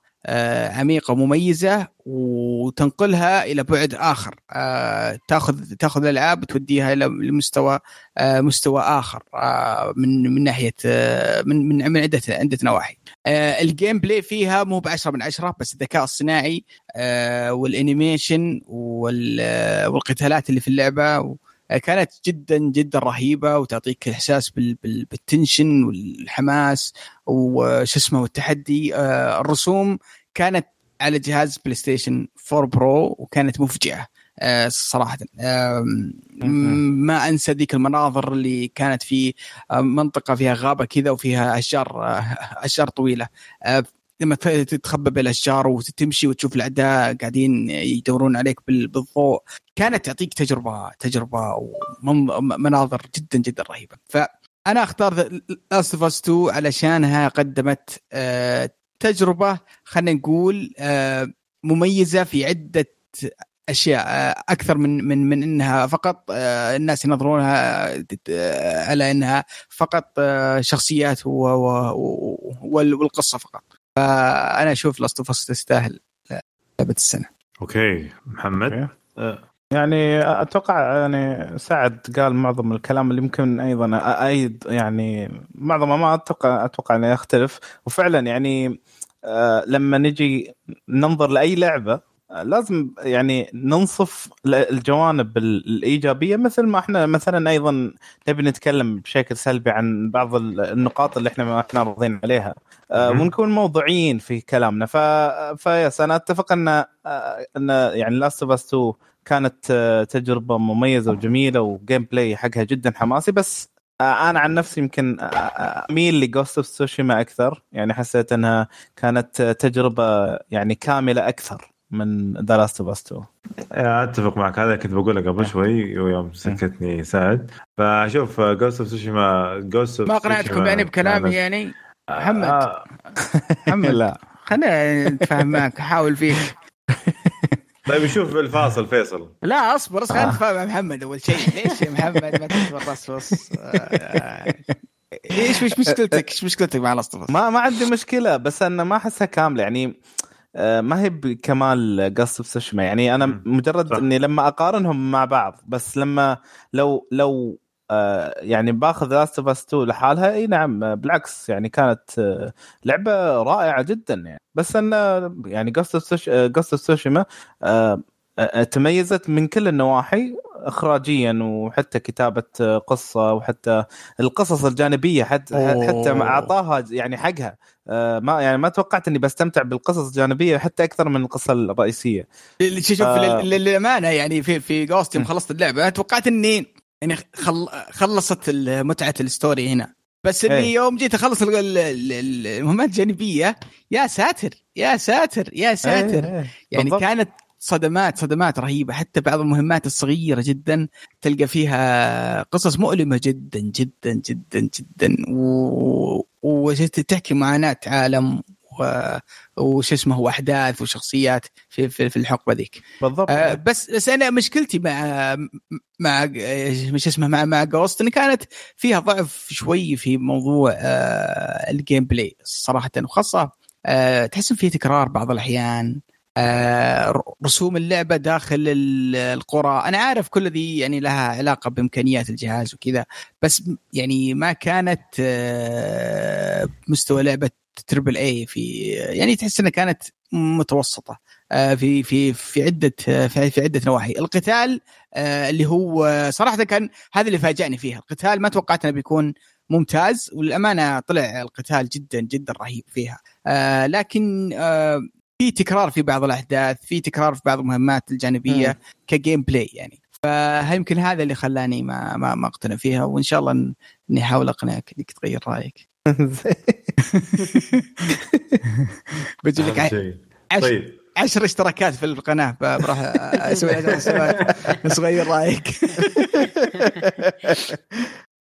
عميقة ومميزه وتنقلها إلى بعد آخر. آه، تاخذ تأخذ الألعاب وتوديها إلى لمستوى آه، مستوى آخر آه، من من ناحية آه، من من عده عدة نواحي. آه، ال gameplay فيها مو ب 10 من 10 بس الذكاء الصناعي آه، وال animation وال- آه، والقتالات اللي في اللعبة آه، كانت جدا جدا رهيبة وتعطيك احساس بال- بال- بال tension والحماس وش اسمه والتحدي. آه، الرسوم كانت على جهاز بلاي ستيشن 4 برو وكانت مفجعة آه، صراحة. ما أنسى ذيك المناظر اللي كانت في آه، منطقة فيها غابة كذا وفيها أشجار أشجار طويلة. لما تتخبى بالاشجار وتمشي وتشوف الاعداء قاعدين يدورون عليك بال- بالضوء كانت تعطيك تجربه تجربة ومناظر جدا جدا رهيبة. فأنا أختار Last of Us 2 علشانها قدمت آه، تجربة خلينا نقول آه، مميزة في عدة أشياء آه، أكثر من من من إنها فقط الناس ينظرونها على إنها فقط شخصيات والقصة فقط. فأنا أشوف Last of Us تستاهل لعبة السنة. أوكي. محمد؟ أوكي. آه، يعني أتوقع يعني سعد قال معظم الكلام اللي ممكن أيضا add يعني معظمه ما أتوقع أتوقع إنه يختلف. وفعلا يعني آه لما نجي ننظر لأي لعبة لازم يعني ننصف الجوانب الإيجابية مثل ما إحنا مثلا أيضا نبي نتكلم بشكل سلبي عن بعض النقاط اللي إحنا ما إحنا راضيين عليها. آه، ونكون موضوعيين في كلامنا. ف ف yes أنا أتفق أن آه، أن يعني Last of Us 2 كانت آه، تجربة مميزة وجميلة و gameplay حقها جدا حماسي بس أنا عن نفسي يمكن أميل ل Ghost of Tsushima أكثر. يعني حسيت أنها كانت تجربة يعني كاملة أكثر. من ذا Last of Us 2 أتفق معك. هذا كنت بقوله قبل شوي ويوم سكتني سعد. فشوف Ghost of Tsushima Ghost ما أقنعتكم يعني بكلامي يعني؟ محمد. آه. محمد. لا. خلينا نتفاهم معك. احاول فيك. طيب شوف الفاصل فيصل. لا أصبر خلينا آه. نتفاهم مع محمد أول شيء. ليش يا محمد؟ ما تكبر رص آه، إيش مش مشكلتك؟ إيش مشكلتك مع لاست ما ما عندي مشكلة بس أنا ما أحسها كاملة. يعني آه، ما هي بكمال قص بسشمة. يعني أنا مجرد صح. إني لما أقارنهم مع بعض بس لما لو لو آه، يعني باخذ لاست اوف اس 2 لحالها إي نعم بالعكس يعني كانت آه، لعبة رائعة جدا يعني. بس أن يعني قصة قصة سوشيما تميزت من كل النواحي اخراجيا وحتى كتابة قصة وحتى القصص الجانبية حتى حتى أعطاها يعني حقها آه، ما يعني ما توقعت إني بستمتع بالقصص الجانبية حتى أكثر من القصة الرئيسية شوف آه للأمانة يعني في في Ghost يوم خلصت اللعبة توقعت إني يعني خل خلصت متعة ال story هنا بس إني إيه. يوم جيت أخلص المهمات الجانبية يا ساتر يا ساتر يا ساتر إيه. إيه. يعني بالضبط. كانت صدمات صدمات رهيبة. حتى بعض المهمات الصغيرة جدا تلقى فيها قصص مؤلمة جدا جدا جدا جدا. و... وتحكي معاناة عالم. وش اسمه وأحداث وشخصيات في في, في الحقبة ذيك. بالضبط. آه بس بس أنا مشكلتي مع مع مش اسمه مع مع Ghost إن كانت فيها ضعف شوي في موضوع آه ال gameplay صراحة. وخاصة آه تحس في تكرار بعض الأحيان. رسوم اللعبة داخل القرى. أنا عارف كل ذي يعني لها علاقة بإمكانيات الجهاز وكذا بس يعني ما كانت آه، مستوى لعبة تربل اي في يعني تحس إنها كانت متوسطة آه، في في في عدة في عدة نواحي. القتال اللي هو صراحة كان هذا اللي فاجأني فيها. القتال ما توقعت إنه بيكون ممتاز وللأمانة طلع القتال جدا جدا رهيب فيها. لكن في تكرار في بعض الأحداث في تكرار في بعض المهمات الجانبية كجيم بلاي يعني. فيمكن هذا اللي خلاني ما ما, ما أقتنع فيها وإن شاء الله إني أحاول أقنعك إنك تغير رأيك. بجيب لك عشر, طيب. عشر اشتراكات في القناة بروح أسوي عشر صغير رأيك.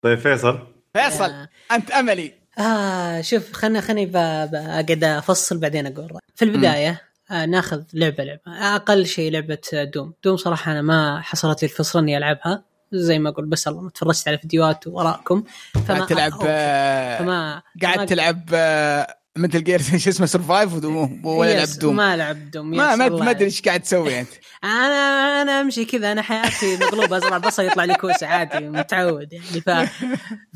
طيب فيصل. فيصل أنت أملي. آه شوف خلنا خلني بقعد أفصل بعدين أقول. في البداية آه ناخذ لعبه لعبة. أقل شيء لعبة دوم. دوم صراحة أنا ما حصلت لي الفرصة إني ألعبها. زي ما أقول بس الله ما تفرجت على فيديوهات وراءكم. فما قاعد تلعب فما قاعد تلعب آه، مثل جير شو اسمه سرفايف ولا لعب دوم ما لعب Doom ما ما أدري إيش قاعد تسوي أنت. أنا أنا أمشي كذا أنا حياتي مقلوبة أزرع بصل يطلع لي كوسة عادي متعود يعني. ف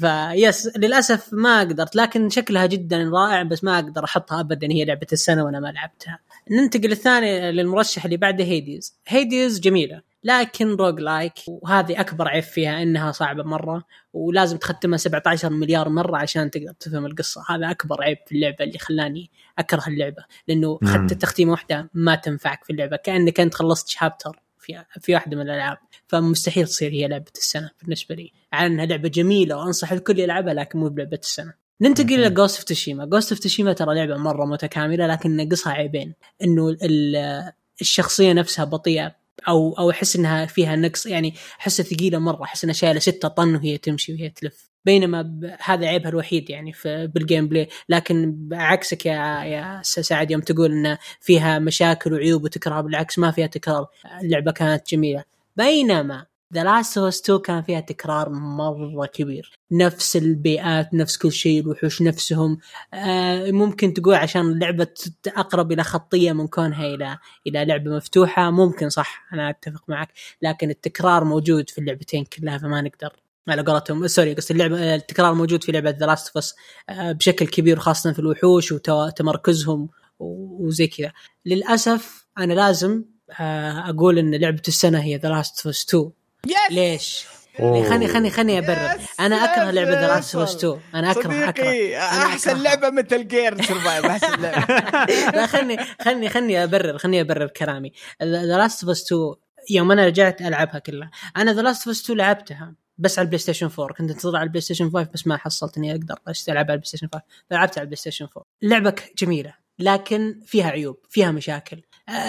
ف yes للأسف ما قدرت لكن شكلها جدا رائع بس ما أقدر أحطها ابدا هي لعبة السنة وأنا ما لعبتها. ننتقل الثاني للمرشح اللي بعده Hades Hades جميلة. لكن roguelike وهذه أكبر عيب فيها إنها صعبة مرة ولازم تختمها 17 مليار مرة عشان تقدر تفهم القصة. هذا أكبر عيب في اللعبة اللي خلاني أكره اللعبة لأنه حتى تختيمه واحدة ما تنفعك في اللعبة كأنك أنت خلصت chapter في في واحدة من الألعاب. فمستحيل تصير هي لعبة السنة بالنسبة لي. على أنها لعبة جميلة وأنصح الكل يلعبها لكن مو بلعبة السنة. ننتقل إلى Ghost of Tsushima Ghost of Tsushima ترى لعبة مرة متكاملة لكن ناقصها عيبين. إنه الشخصية نفسها بطيئة. أو أو أحس إنها فيها نقص يعني أحسها ثقيلة مرة أحس إنها شايلة 6 طن وهي تمشي وهي تلف. بينما هذا عيبها الوحيد يعني في بال gameplay لكن عكسك يا يا سعد يوم تقول إن فيها مشاكل وعيوب وتكرار بالعكس ما فيها تكرار. اللعبة كانت جميلة. بينما The Last of Us 2 كان فيها تكرار مرة كبير. نفس البيئات نفس كل شيء الوحوش نفسهم. آه ممكن تقول عشان اللعبة اقرب إلى خطية من كونها إلى إلى لعبة مفتوحة ممكن صح أنا أتفق معك. لكن التكرار موجود في اللعبتين كلها فما نقدر. على قولتهم sorry قصدي اللعبة التكرار موجود في لعبة The Last of Us بشكل كبير خاصة في الوحوش وتمركزهم وزي كذا. للأسف أنا لازم آه، أقول إن لعبة السنة هي The Last of Us 2 yes ليش؟ أوه. خلني خلني خلني أبرر. أنا أكره لعبة The. Last of Us 2 أنا أكره أكره. صديقي أنا أحسن. لعبة Metal Gear Survive أحسن لعبة. لا خلني خلني خلني أبرر خلني أبرر كلامي. The Last of Us 2 يوم أنا رجعت ألعبها كلها. أنا The Last of Us 2 لعبتها بس على ال PlayStation 4 كنت أنتظر على ال PlayStation 5 بس ما حصلت إني أقدر العبها على ال PlayStation 5 فلعبتها على ال PlayStation 4 اللعبه ك- جميلة لكن فيها عيوب فيها مشاكل.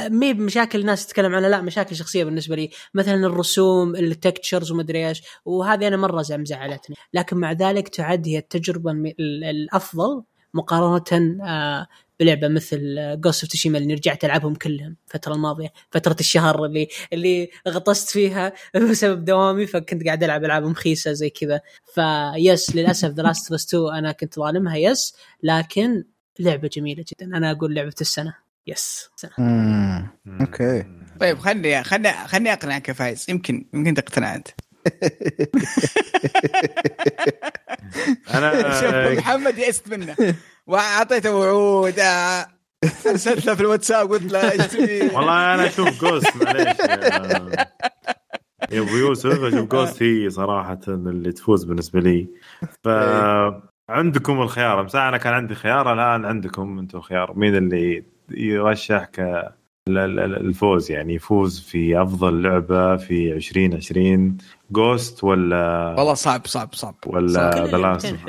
مي بمشاكل الناس تتكلم عنها لا مشاكل شخصية بالنسبة لي. مثلا الرسوم ال textures ومدري إيش وهذه أنا مرة زعلتني لكن مع ذلك تعد هي التجربة الأفضل مقارنة آه، بلعبة مثل Ghost of Tsushima اللي رجعت ألعبهم كلهم الفترة الماضية فترة الشهر اللي اللي غطست فيها بسبب دوامي فكنت قاعد ألعب العاب مخيسه زي كذا. ف yes للأسف The Last of Us 2 أنا كنت ظالمها yes لكن لعبة جميلة جدا. أنا أقول لعبة السنة. yes. مم. okay. طيب خلني خلني خلني أقنعك يا فايز. يمكن يمكن تقتنع أنت. أنا شوف. محمد يئست منه. وأعطيته وعود آه، ارسلت له في الواتساب قلت له إيش تبي؟ والله أنا أشوف Ghost معليش. يا- يا أبو يوسف أشوف Ghost هي صراحة اللي تفوز بالنسبة لي. ف عندكم الخيار. مساء أنا كان عندي خيار الآن عندكم أنتم خيار. مين اللي يرشح ك ال- ال- ال- الفوز يعني يفوز في أفضل لعبة في 2020 Ghost ولا والله صعب صعب صعب ولا يعني.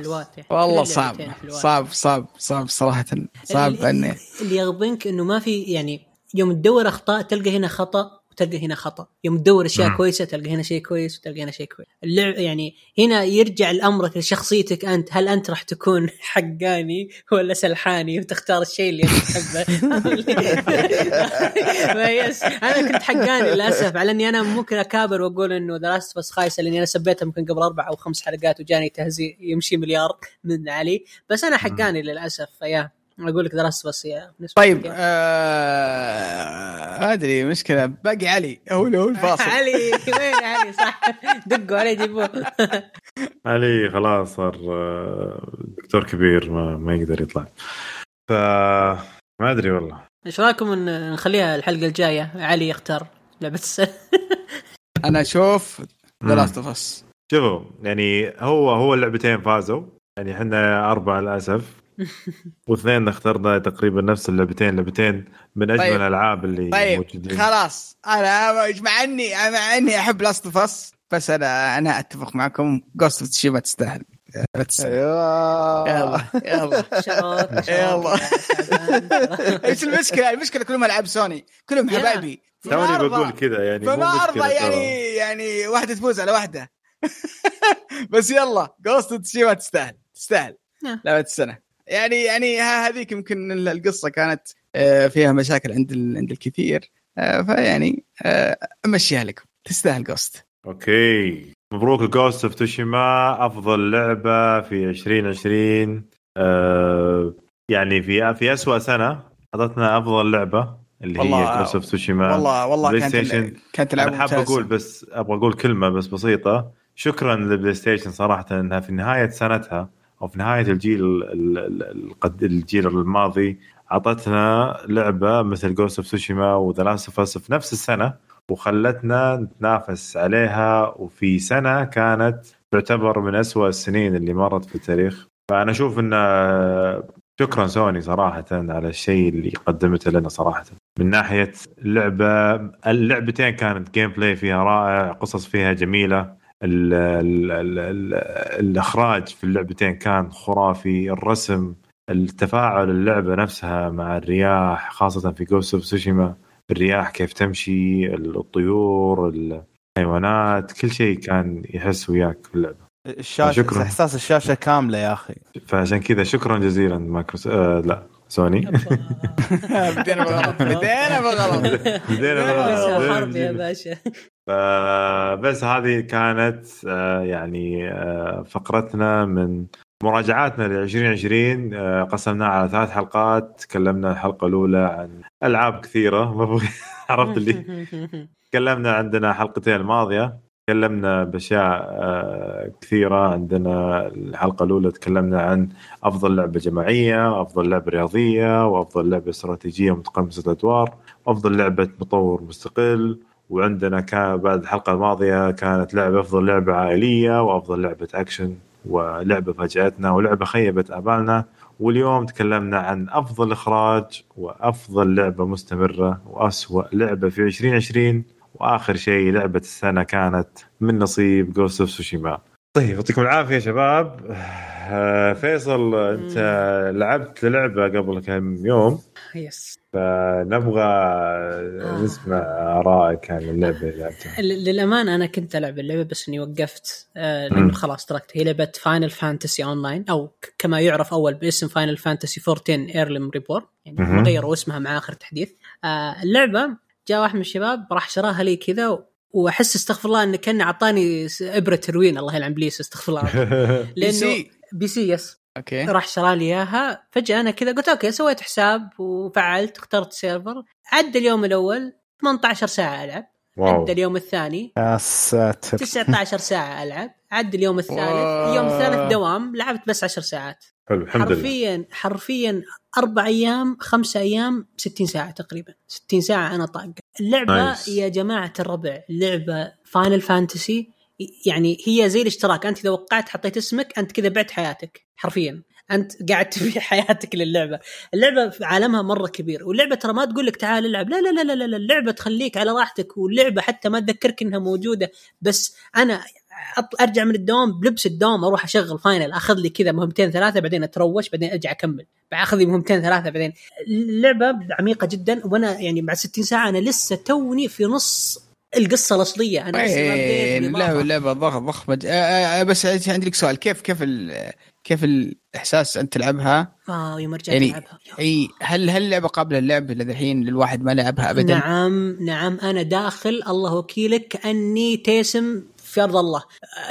والله صعب. صعب صعب صعب صراحة صعب اللي- إني اللي يغبنك إنه ما في يعني يوم تدور أخطاء تلقى هنا خطأ وتلقى هنا خطأ. يوم تدور أشياء مم. كويسة تلقى هنا شيء كويس وتلقى هنا شيء كويس. اللعب يعني هنا يرجع الامرك لشخصيتك أنت. هل أنت راح تكون حقاني ولا سلحاني؟ وتختار الشيء اللي أنت تحبه. أنا كنت حقاني للأسف على إني أنا ممكن اكابر وأقول إنه The Last of Us خايسة لأني أنا سبيتها يمكن قبل أربع أو خمس حلقات وجاني تهزيء يمشي مليار من علي. بس أنا حقاني للأسف فيا. أقول لك Last of Us طيب لي. آه، ما أدري مشكلة. باقي علي. هو هو الفاصل. علي وين علي؟ صح. دقوا عليه جيبوه. علي خلاص صار آه، دكتور كبير ما, ما يقدر يطلع. ف ما أدري والله. إيش رأيكم إن نخليها الحلقة الجاية؟ علي يختار لعبة السنة. أنا أشوف of Us شوفوا يعني هو هو اللعبتين فازوا. يعني إحنا أربعة للأسف. واثنين اخترنا تقريبا نفس اللعبتين لعبتين من أجمل طيب. الألعاب اللي طيب موجودين خلاص أنا مع اني مع إني أحب Last of Us بس أنا أنا أتفق معكم Ghost of Tsushima تستاهل لا تستاهل. أيوه يلا يلا يلا. إيش المشكلة؟ المشكلة كلهم ألعاب سوني كلهم. حبايبي توني. بقول كذا يعني فما ارضى. يعني يعني واحدة تفوز على واحدة بس يلا Ghost of Tsushima تستاهل تستاهل نعم. لعبة السنة يعني يعني هذيك يمكن القصة كانت آه، فيها مشاكل عند عند الكثير آه، فيعني آه، أمشيها لكم. تستاهل Ghost okay. مبروك ال Ghost of Tsushima أفضل لعبة في 2020 آه يعني في في اسوء سنة أعطتنا أفضل لعبة اللي هي Ghost of Tsushima والله والله كانت Station. كانت أنا حاب. أقول بس أبغى أقول كلمة بس بسيطة. شكرا لل PlayStation صراحة إنها في نهاية سنتها. أو في نهاية الجيل الجيل الماضي أعطتنا لعبة مثل Ghost of Tsushima و The Last of Us في نفس السنة وخلتنا نتنافس عليها وفي سنة كانت تعتبر من أسوأ السنين اللي مرت في التاريخ. فأنا أشوف إن شكرا سوني صراحة على الشيء اللي قدمته لنا صراحة. من ناحية اللعبة اللعبتين كانت gameplay فيها رائع قصص فيها جميلة. ال ال ال ال الإخراج في اللعبتين كان خرافي. الرسم التفاعل اللعبة نفسها مع الرياح خاصة في Ghost of Tsushima الرياح كيف تمشي الطيور الحيوانات كل شيء كان يحس وياك في اللعبة. الشاشة شكراً. إحساس الشاشة كاملة يا أخي. فعشان كذا شكرا جزيلا Micros آه لا. سوني بدينا بغلط. بدينا بغلط. بدينا بس بغلط. حرب يا باشا. فبس هذه كانت آه، يعني آه، فقرتنا من مراجعاتنا ل 2020 آه، قسمناها على ثلاث حلقات. تكلمنا الحلقة الأولى عن ألعاب كثيرة. عرفت اللي تكلمنا عندنا حلقتين الماضية. تكلمنا بأشياء آه، كثيرة. عندنا الحلقة الأولى تكلمنا عن أفضل لعبة جماعية أفضل لعبة رياضية وأفضل لعبة استراتيجية متقمصة الأدوار افضل لعبة مطور مستقل. وعندنا كان بعد الحلقة الماضية كانت لعبة أفضل لعبة عائلية وأفضل لعبة اكشن ولعبة فاجأتنا ولعبة خيبت آمالنا. واليوم تكلمنا عن أفضل إخراج وأفضل لعبة مستمرة وأسوأ لعبة في 2020 وآخر شيء لعبة السنة كانت من نصيب Ghost of Tsushima طيب يعطيكم العافية شباب. آه، فيصل أنت لعبت لعبة قبل كم يوم؟ yes. فنبغى نسمع آرائك عن اللعبة اللي لعبتها. ل- للأمانة أنا كنت ألعب اللعبة بس إني وقفت آه لأنه مم. خلاص تركت. هي لعبة Final Fantasy Online أو كما يعرف أول باسم Final Fantasy 14 A Realm Reborn يعني غيروا اسمها مع آخر تحديث. آه اللعبة جاء واحد من الشباب راح شراها لي كذا و- وأحس استغفر الله إنه كان أعطاني إبرة هيروين الله يلعن إبليس استغفر الله. لأنه سي. PC yes okay. راح شرى لي إياها. فجأة أنا كذا قلت okay سويت حساب وفعلت اخترت server عدى اليوم الأول 18 ساعة ألعب. واو. عدى اليوم الثاني يا ساتر. 19 ساعة ألعب. عدى اليوم الثالث. اليوم الثالث دوام لعبت بس 10 ساعات. حلو الحمد لله. حرفيا حرفيا أربع أيام خمسة أيام 60 ساعة تقريبا. 60 ساعة أنا طاق اللعبة nice. يا جماعة الربع لعبة Final Fantasy يعني هي زي الاشتراك. أنت إذا وقعت حطيت اسمك أنت كذا بعت حياتك حرفيا. أنت قاعد تبيع حياتك للعبة. اللعبة في عالمها مرة كبير. واللعبة ترى ما تقول لك تعال العب. لا لا لا لا لا. اللعبة تخليك على راحتك. واللعبة حتى ما تذكرك إنها موجودة. بس أنا أرجع من الدوام بلبس الدوام أروح أشغل Final أخذ لي كذا مهمتين ثلاثة بعدين أتروش بعدين أرجع أكمل. باخذ لي مهمتين ثلاثة بعدين. اللعبة عميقة جدا وأنا يعني بعد 60 ساعة أنا لسه توني في نص القصة الأصلية. أنا. اللعبه اللعبه ضخ ضخمه ج- آه، آه، بس عندي لك سؤال. كيف كيف ال- كيف الإحساس أنت تلعبها؟ آه يوم رجعت يعني ألعبها. إي هل هل اللعبة قابلة للعب للحين للواحد ما لعبها ابدا؟ نعم نعم. أنا داخل الله وكيلك كاني تيسم في أرض الله.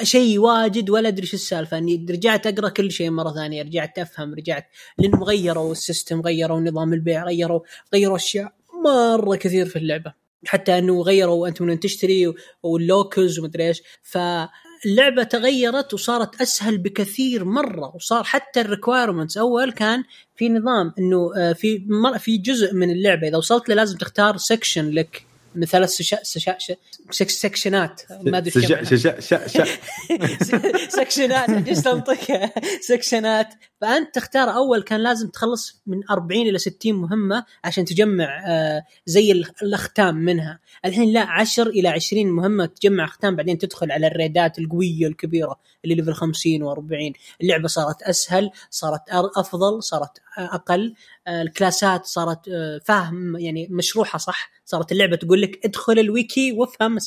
شيء واجد ولا أدري شو السالفة إني رجعت أقرأ كل شيء مرة ثانية رجعت أفهم رجعت لأنهم غيروا السيستم غيروا نظام البيع غيروا غيروا أشياء مرة كثير في اللعبة. حتى إنه غيروا انت من تشتري واللوكلز ومدري إيش. فاللعبة تغيرت وصارت أسهل بكثير مرة وصار حتى الريكوايرمنتس أول كان في نظام إنه آه، في في جزء من اللعبة إذا وصلت له لازم تختار سكشن لك. من ثلاث سشا سشا سكشنات. ما أدري. شجع شجع شجع سكشنات جلست انطقها سكشنات. فأنت تختار أول كان لازم تخلص من 40 إلى 60 مهمة عشان تجمع آه، زي ال- الأختام منها. الحين لا 10 إلى 20 مهمة تجمع أختام بعدين تدخل على الريدات القوية الكبيرة اللي level 50 و40 اللعبة صارت أسهل صارت أفضل صارت أقل آه، الكلاسات صارت آه، فاهم يعني مشروحة صح؟ صارت اللعبة تقول لك ادخل الويكي وافهم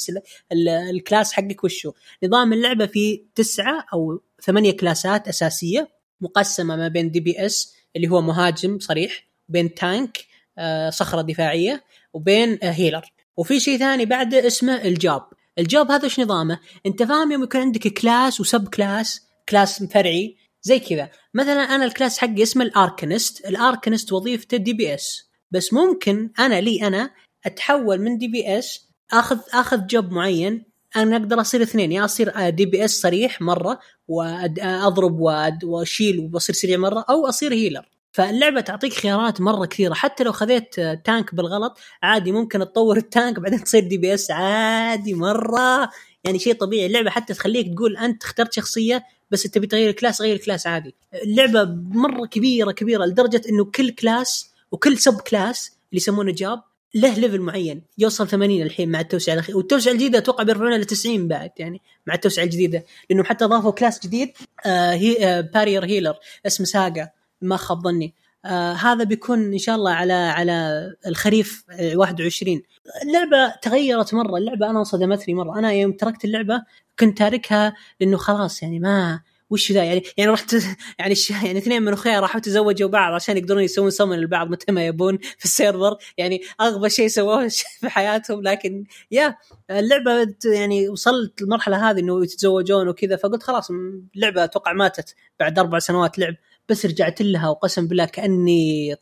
ال class حقك وشو. نظام اللعبة فيه تسعة أو ثمانية كلاسات أساسية مقسمة ما بين DPS اللي هو مهاجم صريح وبين tank آه، صخرة دفاعية وبين healer وفي شيء ثاني بعده اسمه ال job. ال job هذا إيش نظامه؟ أنت فاهم يوم يكون عندك class و sub class class فرعي زي كذا. مثلا أنا ال class حقي اسمه ال Arcanist ال Arcanist وظيفته DPS بس ممكن أنا لي أنا أتحول من DPS أخذ أخذ job معين أنا أقدر أصير اثنين. يا أصير DPS صريح مرة واضرب وأد- وأشيل وبصير سريع مرة أو أصير healer فاللعبة تعطيك خيارات مرة كثيرة. حتى لو خذيت آه، tank بالغلط عادي ممكن تطور ال tank بعدين تصير DPS عادي مرة. يعني شيء طبيعي. اللعبة حتى تخليك تقول أنت اخترت شخصية بس انت بتغير ال class غير ال class عادي. اللعبة مرة كبيرة كبيرة لدرجة إنه كل class وكل sub class اللي يسمونه job له level معين. يوصل 80 الحين مع التوسعه الاخيره والتوسعه الجديده أتوقع بيرفعونها ل 90 بعد يعني مع التوسعه الجديده لانهم حتى اضافوا class جديد آه هي آه barrier healer اسمه Sage ما خاب ظني. آه هذا بيكون إن شاء الله على على الخريف آه 21 اللعبة تغيرت مرة. اللعبة أنا صدمتني مرة. أنا يوم تركت اللعبة كنت تاركها لأنه خلاص يعني ما وش ذا؟ يعني يعني رحت يعني. يعني اثنين من أخويا راحوا تزوجوا بعض عشان يقدرون يسوون سمن لبعض. متى ما يبون في ال server. يعني أغبى شيء سووه في حياتهم. لكن يا اللعبة يعني وصلت المرحله هذه إنه يتزوجون وكذا. فقلت خلاص اللعبة أتوقع ماتت بعد أربع سنوات لعب. بس رجعت لها وقسم بالله كأني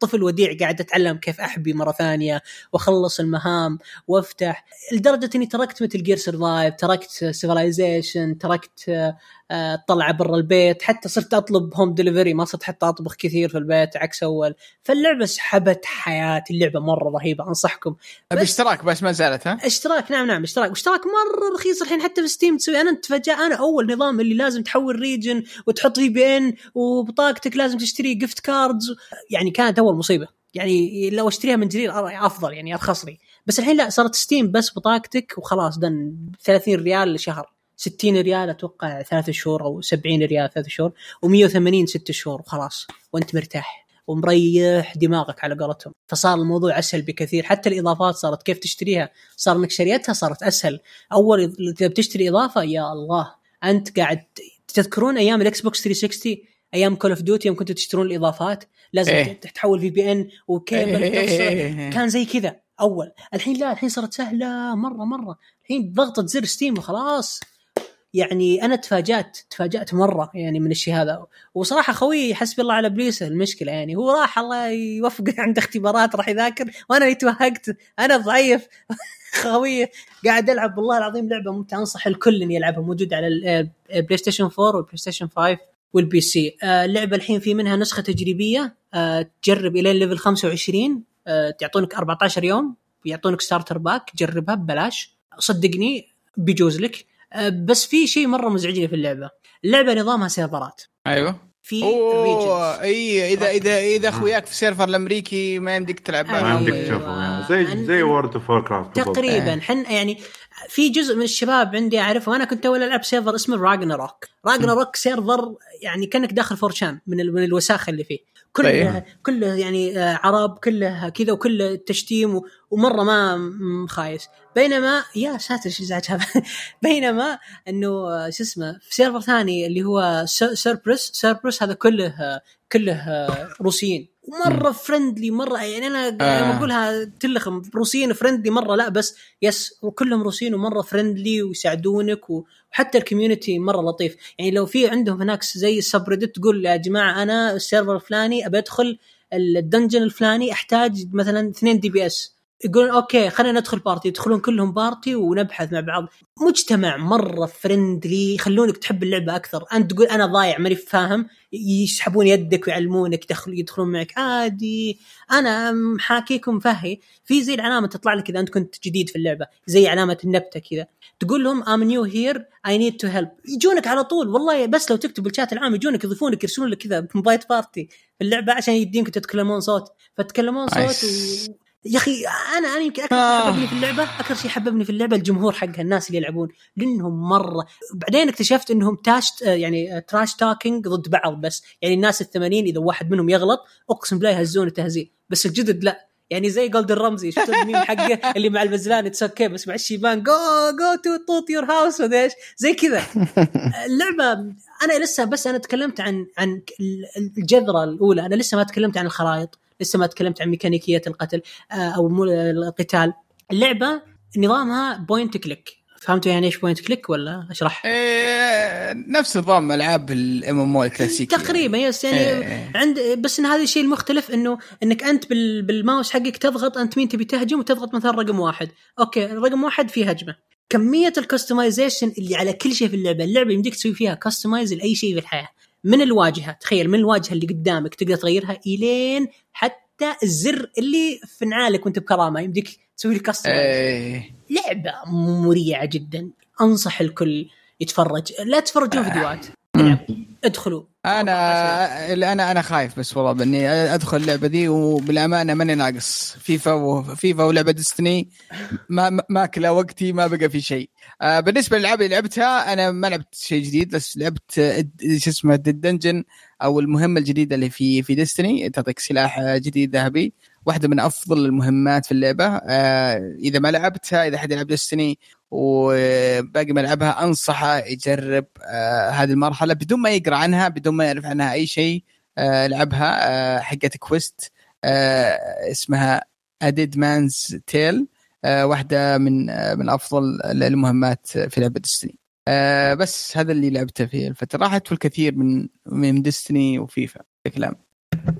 طفل وديع قاعد أتعلم كيف أحبي مرة ثانية وأخلص المهام وأفتح لدرجة إني تركت Metal Gear Survive تركت Civilization تركت آه، طلعة برا البيت حتى صرت أطلب home delivery ما صرت حتى أطبخ كثير في البيت عكس أول. فاللعبة سحبت حياتي اللعبة مرة رهيبة أنصحكم. باشتراك بس ما زالت ها؟ اشتراك نعم نعم اشتراك. واشتراك مرة رخيص الحين حتى في Steam تسوي. أنا تفاجأ أنا أول نظام اللي لازم تحول region وتحط VPN وبطاقتك لازم تشتري gift cards يعني كانت أول مصيبة. يعني لو أشتريها من جديد أفضل يعني أرخص لي. بس الحين لا صارت Steam بس بطاقتك وخلاص done 30 ريال لشهر. 60 ريال أتوقع ثلاث شهور أو 70 ريال ثلاث شهور و180 ست شهور وخلاص وأنت مرتاح ومريح دماغك على قولتهم. فصار الموضوع أسهل بكثير حتى الإضافات صارت كيف تشتريها؟ صار إنك شريتها صارت أسهل. أول إذا بتشتري إضافة يا الله أنت قاعد تذكرون أيام ال Xbox 360 أيام Call of Duty يوم كنتوا تشترون الإضافات؟ لازم إيه. تحول VPN وكيبل إيه. تفصل. كان زي كذا أول. الحين لا الحين صارت سهلة مرة مرة. الحين ضغطة زر Steam وخلاص. يعني أنا تفاجأت تفاجأت مرة يعني من الشيء هذا. وصراحة خوي حسبي الله على إبليس المشكلة يعني. هو راح الله يوفقه عند اختبارات راح يذاكر. وأنا اللي توهقت. أنا ضعيف. خوي قاعد ألعب والله العظيم لعبة ممتعة. أنصح الكل ان يلعبها. موجودة على ال PlayStation 4 وال PlayStation 5 وال PC اللعبة الحين في منها نسخة تجريبية. آه، تجرب الين level 25 آه، تعطونك 14 يوم. ويعطونك starter pack جربها ببلاش. صدقني بيجوز لك. بس في شيء مرة مزعجني في اللعبة. اللعبة نظامها server ات. أيوه. في أوه. أي إذا إذا إذا أخوياك في server الأمريكي ما يمديك تلعب أيوة. ما. يمديك يعني زي زي World of Warcraft تقريبا. حن يعني في جزء من الشباب عندي أعرفه وأنا كنت أول ألعب server اسمه راجناروك راجناروك server يعني كأنك داخل 4chan من ال- من الوساخة اللي فيه. كله طيب. كله يعني آه، عرب كله كذا وكله تشتيم و- ومرة ما م- خايس. بينما يا ساتر إيش الازعاج هذا. بينما إنه آه، شو اسمه في server ثاني اللي هو سيربرس سيربرس هذا كله آه، كله روسيين. ومره friendly مرة يعني أنا آه. لما أقولها تلخم روسيين friendly مرة لا بس yes وكلهم روسيين ومرة friendly ويساعدونك وحتى ال community مرة لطيف. يعني لو في عندهم هناك زي ال subreddit تقول يا جماعة أنا ال server الفلاني أبي أدخل ال dungeon الفلاني أحتاج مثلا 2 DPS يقولون okay خلينا ندخل party يدخلون كلهم party ونبحث مع بعض. مجتمع مرة friendly يخلونك تحب اللعبة أكثر. أنت تقول أنا ضايع ماني فاهم. يسحبون يدك ويعلمونك يدخل يدخلون معك. عادي. أنا محاكيكم فهي. في زي العلامة تطلع لك إذا أنت كنت جديد في اللعبة. زي علامة النبتة كذا. تقول لهم I'm new here I need to help يجونك على طول. والله بس لو تكتب الشات العام يجونك يضيفونك يرسلون لك كذا invite party في اللعبة عشان يدينك تتكلمون صوت. فتتكلمون صوت و... يا أخي أنا أنا يمكن أكثر شيء آه. حببني في اللعبة أكثر شيء حببني في اللعبة الجمهور حقها الناس اللي يلعبون لأنهم مره بعدين اكتشفت إنهم trash يعني trash talking ضد بعض بس. يعني الناس التمام إذا واحد منهم يغلط أقسم بالله يهزون تهزيء بس الجدد لا. يعني زي جوردن رمزي شفت الميم حقه اللي مع البزران it's okay بس مع الشيبان go go to to your house إيش زي كذا. اللعبة أنا لسه بس أنا تكلمت عن عن ال- الجزيرة الأولى أنا لسه ما تكلمت عن الخرائط. لسه ما تكلمت عن ميكانيكية القتل آه، أو مو القتال. اللعبة نظامها point click فهمتوا يعني إيش point click ولا أشرح؟ إيه نفس نظام ألعاب ال MMO الكلاسيكي تقريبا yes يعني إيه. عند بس إن هذا الشيء المختلف إنه إنك أنت بال... بالماوس حقك تضغط أنت مين تبي تهجم؟ وتضغط مثلا رقم واحد. okay رقم واحد فيه هجمة. كمية ال customization اللي على كل شيء في اللعبة اللعبة يمديك تسوي فيها customize لأي شيء في الحياة. من الواجهة. تخيل من الواجهة اللي قدامك تقدر تغيرها إلين حتى الزر اللي في نعالك وأنت بكرامة. يمديك تسوي customize إيه. لعبة مريعة جدا. أنصح الكل يتفرج. لا تتفرجون فيديوهات. العب. ادخلوا. أنا أنا أنا خايف بس والله بإني أدخل اللعبة دي وبالأمانة ماني ناقص. فيفا وفيفا ولعبة Destiny ما ماكله وقتي ما بقى في شيء. آه بالنسبة للالعاب اللي لعبتها أنا ما لعبت شيء جديد بس لعبت شو اسمه الدنجن أو المهمة الجديدة اللي في في ديستني تعطيك سلاح جديد ذهبي. واحدة من أفضل المهمات في اللعبة. آه إذا ما لعبتها إذا حد يلعب ديستني وباقي ما يلعبها أنصحه يجرب آه هذه المرحلة بدون ما يقرأ عنها بدون ما يعرف عنها أي شيء آه لعبها آه حقت كويست آه اسمها A Dead Man's Tale واحدة من آه من أفضل المهمات في لعبة Destiny آه بس هذا اللي لعبته في الفترة. راحت والكثير من من Destiny وفيفا بشكل عام.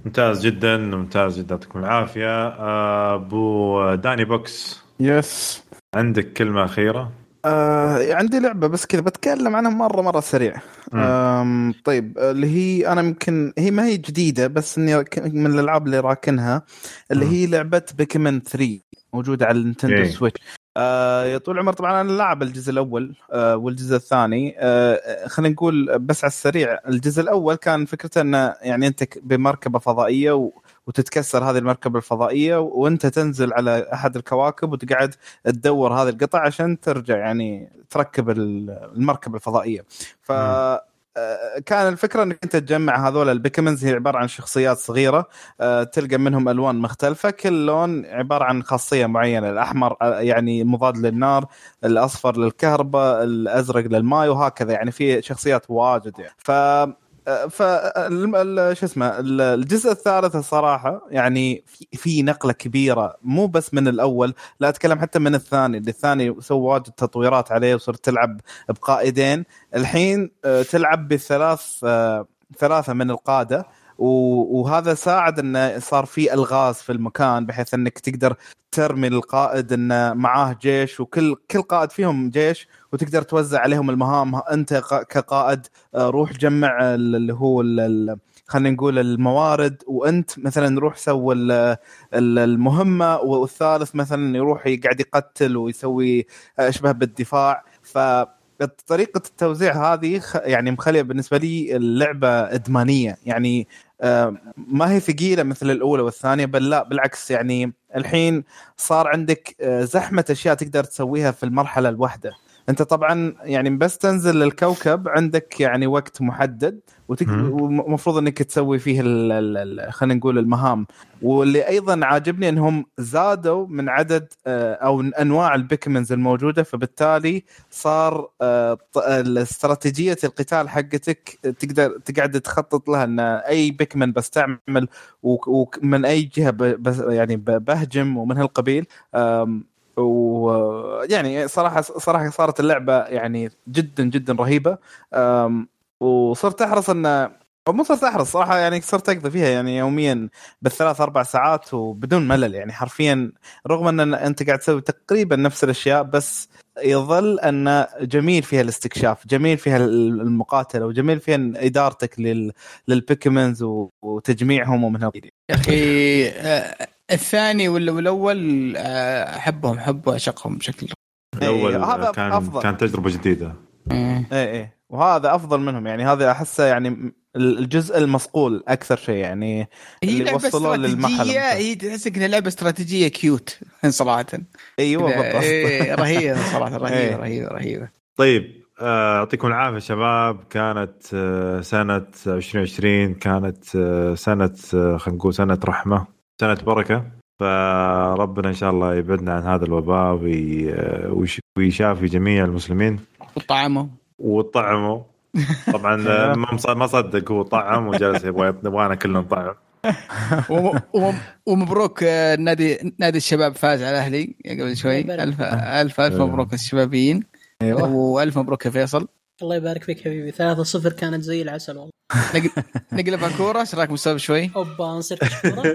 ممتاز جدا ممتاز جدا يعطيكم العافية آه، أبو داني بوكس yes عندك كلمة أخيرة آه عندي لعبة بس كذا بتكلم عنها مرة مرة سريع. آم طيب اللي هي أنا يمكن هي ما هي جديدة بس إني من الألعاب اللي راكنها اللي مم. هي لعبة بيكمن 3 موجودة على النينتندو إيه. سويتش آه يا طول العمر طبعا أنا لاعب الجزء الأول آه والجزء الثاني. آه خلينا نقول بس على السريع الجزء الأول كان فكرته إنه يعني أنت بمركبة فضائية و وتتكسر هذه المركبة الفضائية وأنت تنزل على أحد الكواكب وتقعد تدور هذه القطع عشان ترجع يعني تركب ال- المركبة الفضائية. ف كان الفكرة إنك أنت تجمع هذول البيكمنز هي عبارة عن شخصيات صغيرة آه، تلقى منهم ألوان مختلفة. كل لون عبارة عن خاصية معينة الأحمر آه، يعني مضاد للنار الأصفر للكهرباء الأزرق للماء وهكذا. يعني في شخصيات واجد يعني. ف ف ال- ال- شو اسمه ال- الجزء الثالث الصراحه يعني في- نقلة كبيرة مو بس من الأول لا أتكلم حتى من الثاني اللي الثاني سوى واجد تطويرات عليه وصرت تلعب بقائدين. الحين آه، تلعب بثلاث آه، ثلاثة من القادة. وهذا ساعد إنه صار في ألغاز في المكان بحيث إنك تقدر ترمي القائد إنه معاه جيش وكل كل قائد فيهم جيش وتقدر توزع عليهم المهام. أنت كقائد آه، روح جمع ال- اللي هو خلينا نقول الموارد وأنت مثلا روح سوي ال- ال- المهمة والثالث مثلا يروح يقعد يقتل ويسوي أشبه بالدفاع. ف طريقة التوزيع هذه يعني مخلية بالنسبة لي اللعبة إدمانية. يعني آه، ما هي ثقيلة مثل الأولى والثانية بل لا بالعكس يعني الحين صار عندك آه، زحمة أشياء تقدر تسويها في المرحلة الواحدة. انت طبعا يعني بس تنزل للكوكب عندك يعني وقت محدد. ومفروض انك تسوي فيه ال- ال- ال- خلينا نقول المهام واللي أيضا عاجبني إنهم زادوا من عدد آه، أو أنواع البيكمنز الموجودة فبالتالي صار آه، استراتيجيه القتال حقتك تقدر تقعد تخطط لها إن أي بيكمن بستعمل ومن أي جهة بس يعني بهجم ومن هالقبيل ويعني صراحة صراحة صارت اللعبة يعني جدا جدا رهيبة وصرت أحرص ان مو صرت أحرص صراحة يعني صرت أقضي فيها يعني يوميا بالثلاث أربع ساعات وبدون ملل يعني حرفيا رغم إن أنت قاعد تسوي تقريبا نفس الأشياء بس يظل أن جميل فيها الاستكشاف، جميل فيها المقاتلة وجميل فيها إدارتك لل للبيكمنز وتجميعهم ومن هالقبيل. يا أخي الثاني ولا والأول آه، أحبهم حب واشقهم بشكل الأول إيه، هذا كان أفضل. كان تجربة جديدة. مم. إيه إيه. وهذا أفضل منهم. يعني هذا أحسه يعني الجزء المصقول أكثر شيء يعني هي اللي لعبه استراتيجية. هي تحسك انها لعبة استراتيجية كيوت صراحة. أيوه بالضبط. إيه، رهيبة صراحة رهيبة إيه. رهيبة رهيبة. طيب آه، يعطيكم العافية شباب. كانت آه، سنة 2020 كانت سنة خلينا نقول سنة رحمة. سنه بركة. فربنا إن شاء الله يبعدنا عن هذا الوباء وي- ويش- ويشافي جميع المسلمين. وطعمهم وطعموا طبعا ما مص- ما صدق هو طعم وجالس يبغى نبغانا كلنا نطعم وم- وم- ومبروك آه، نادي نادي الشباب فاز على أهلي قبل شوي. الف الف ألف أيوه. مبروك الشبابيين وألف مبروك يا فيصل. الله يبارك فيك حبيبي. 3-0 كانت زي العسل والله. نقل- نقلبها كوره إيش رايك مستوى شوي؟ أوبا نصير كشكورة.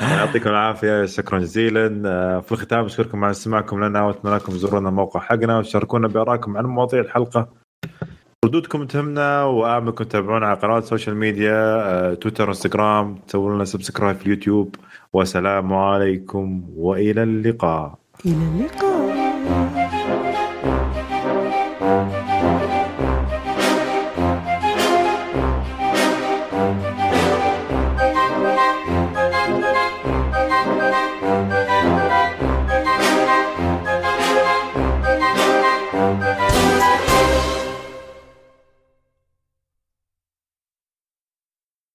يعطيكم العافية شكرا جزيلا. آه، في الختام أشكركم على استماعكم لنا وأتمنى لكم تزورونا الموقع حقنا وتشاركونا بآرائكم عن مواضيع الحلقة. ردودكم تهمنا وأملنا تتابعونا على قنوات ال social media آه، تويتر وانستغرام تسوون لنا subscribe في اليوتيوب. والسلام عليكم وإلى اللقاء. إلى اللقاء.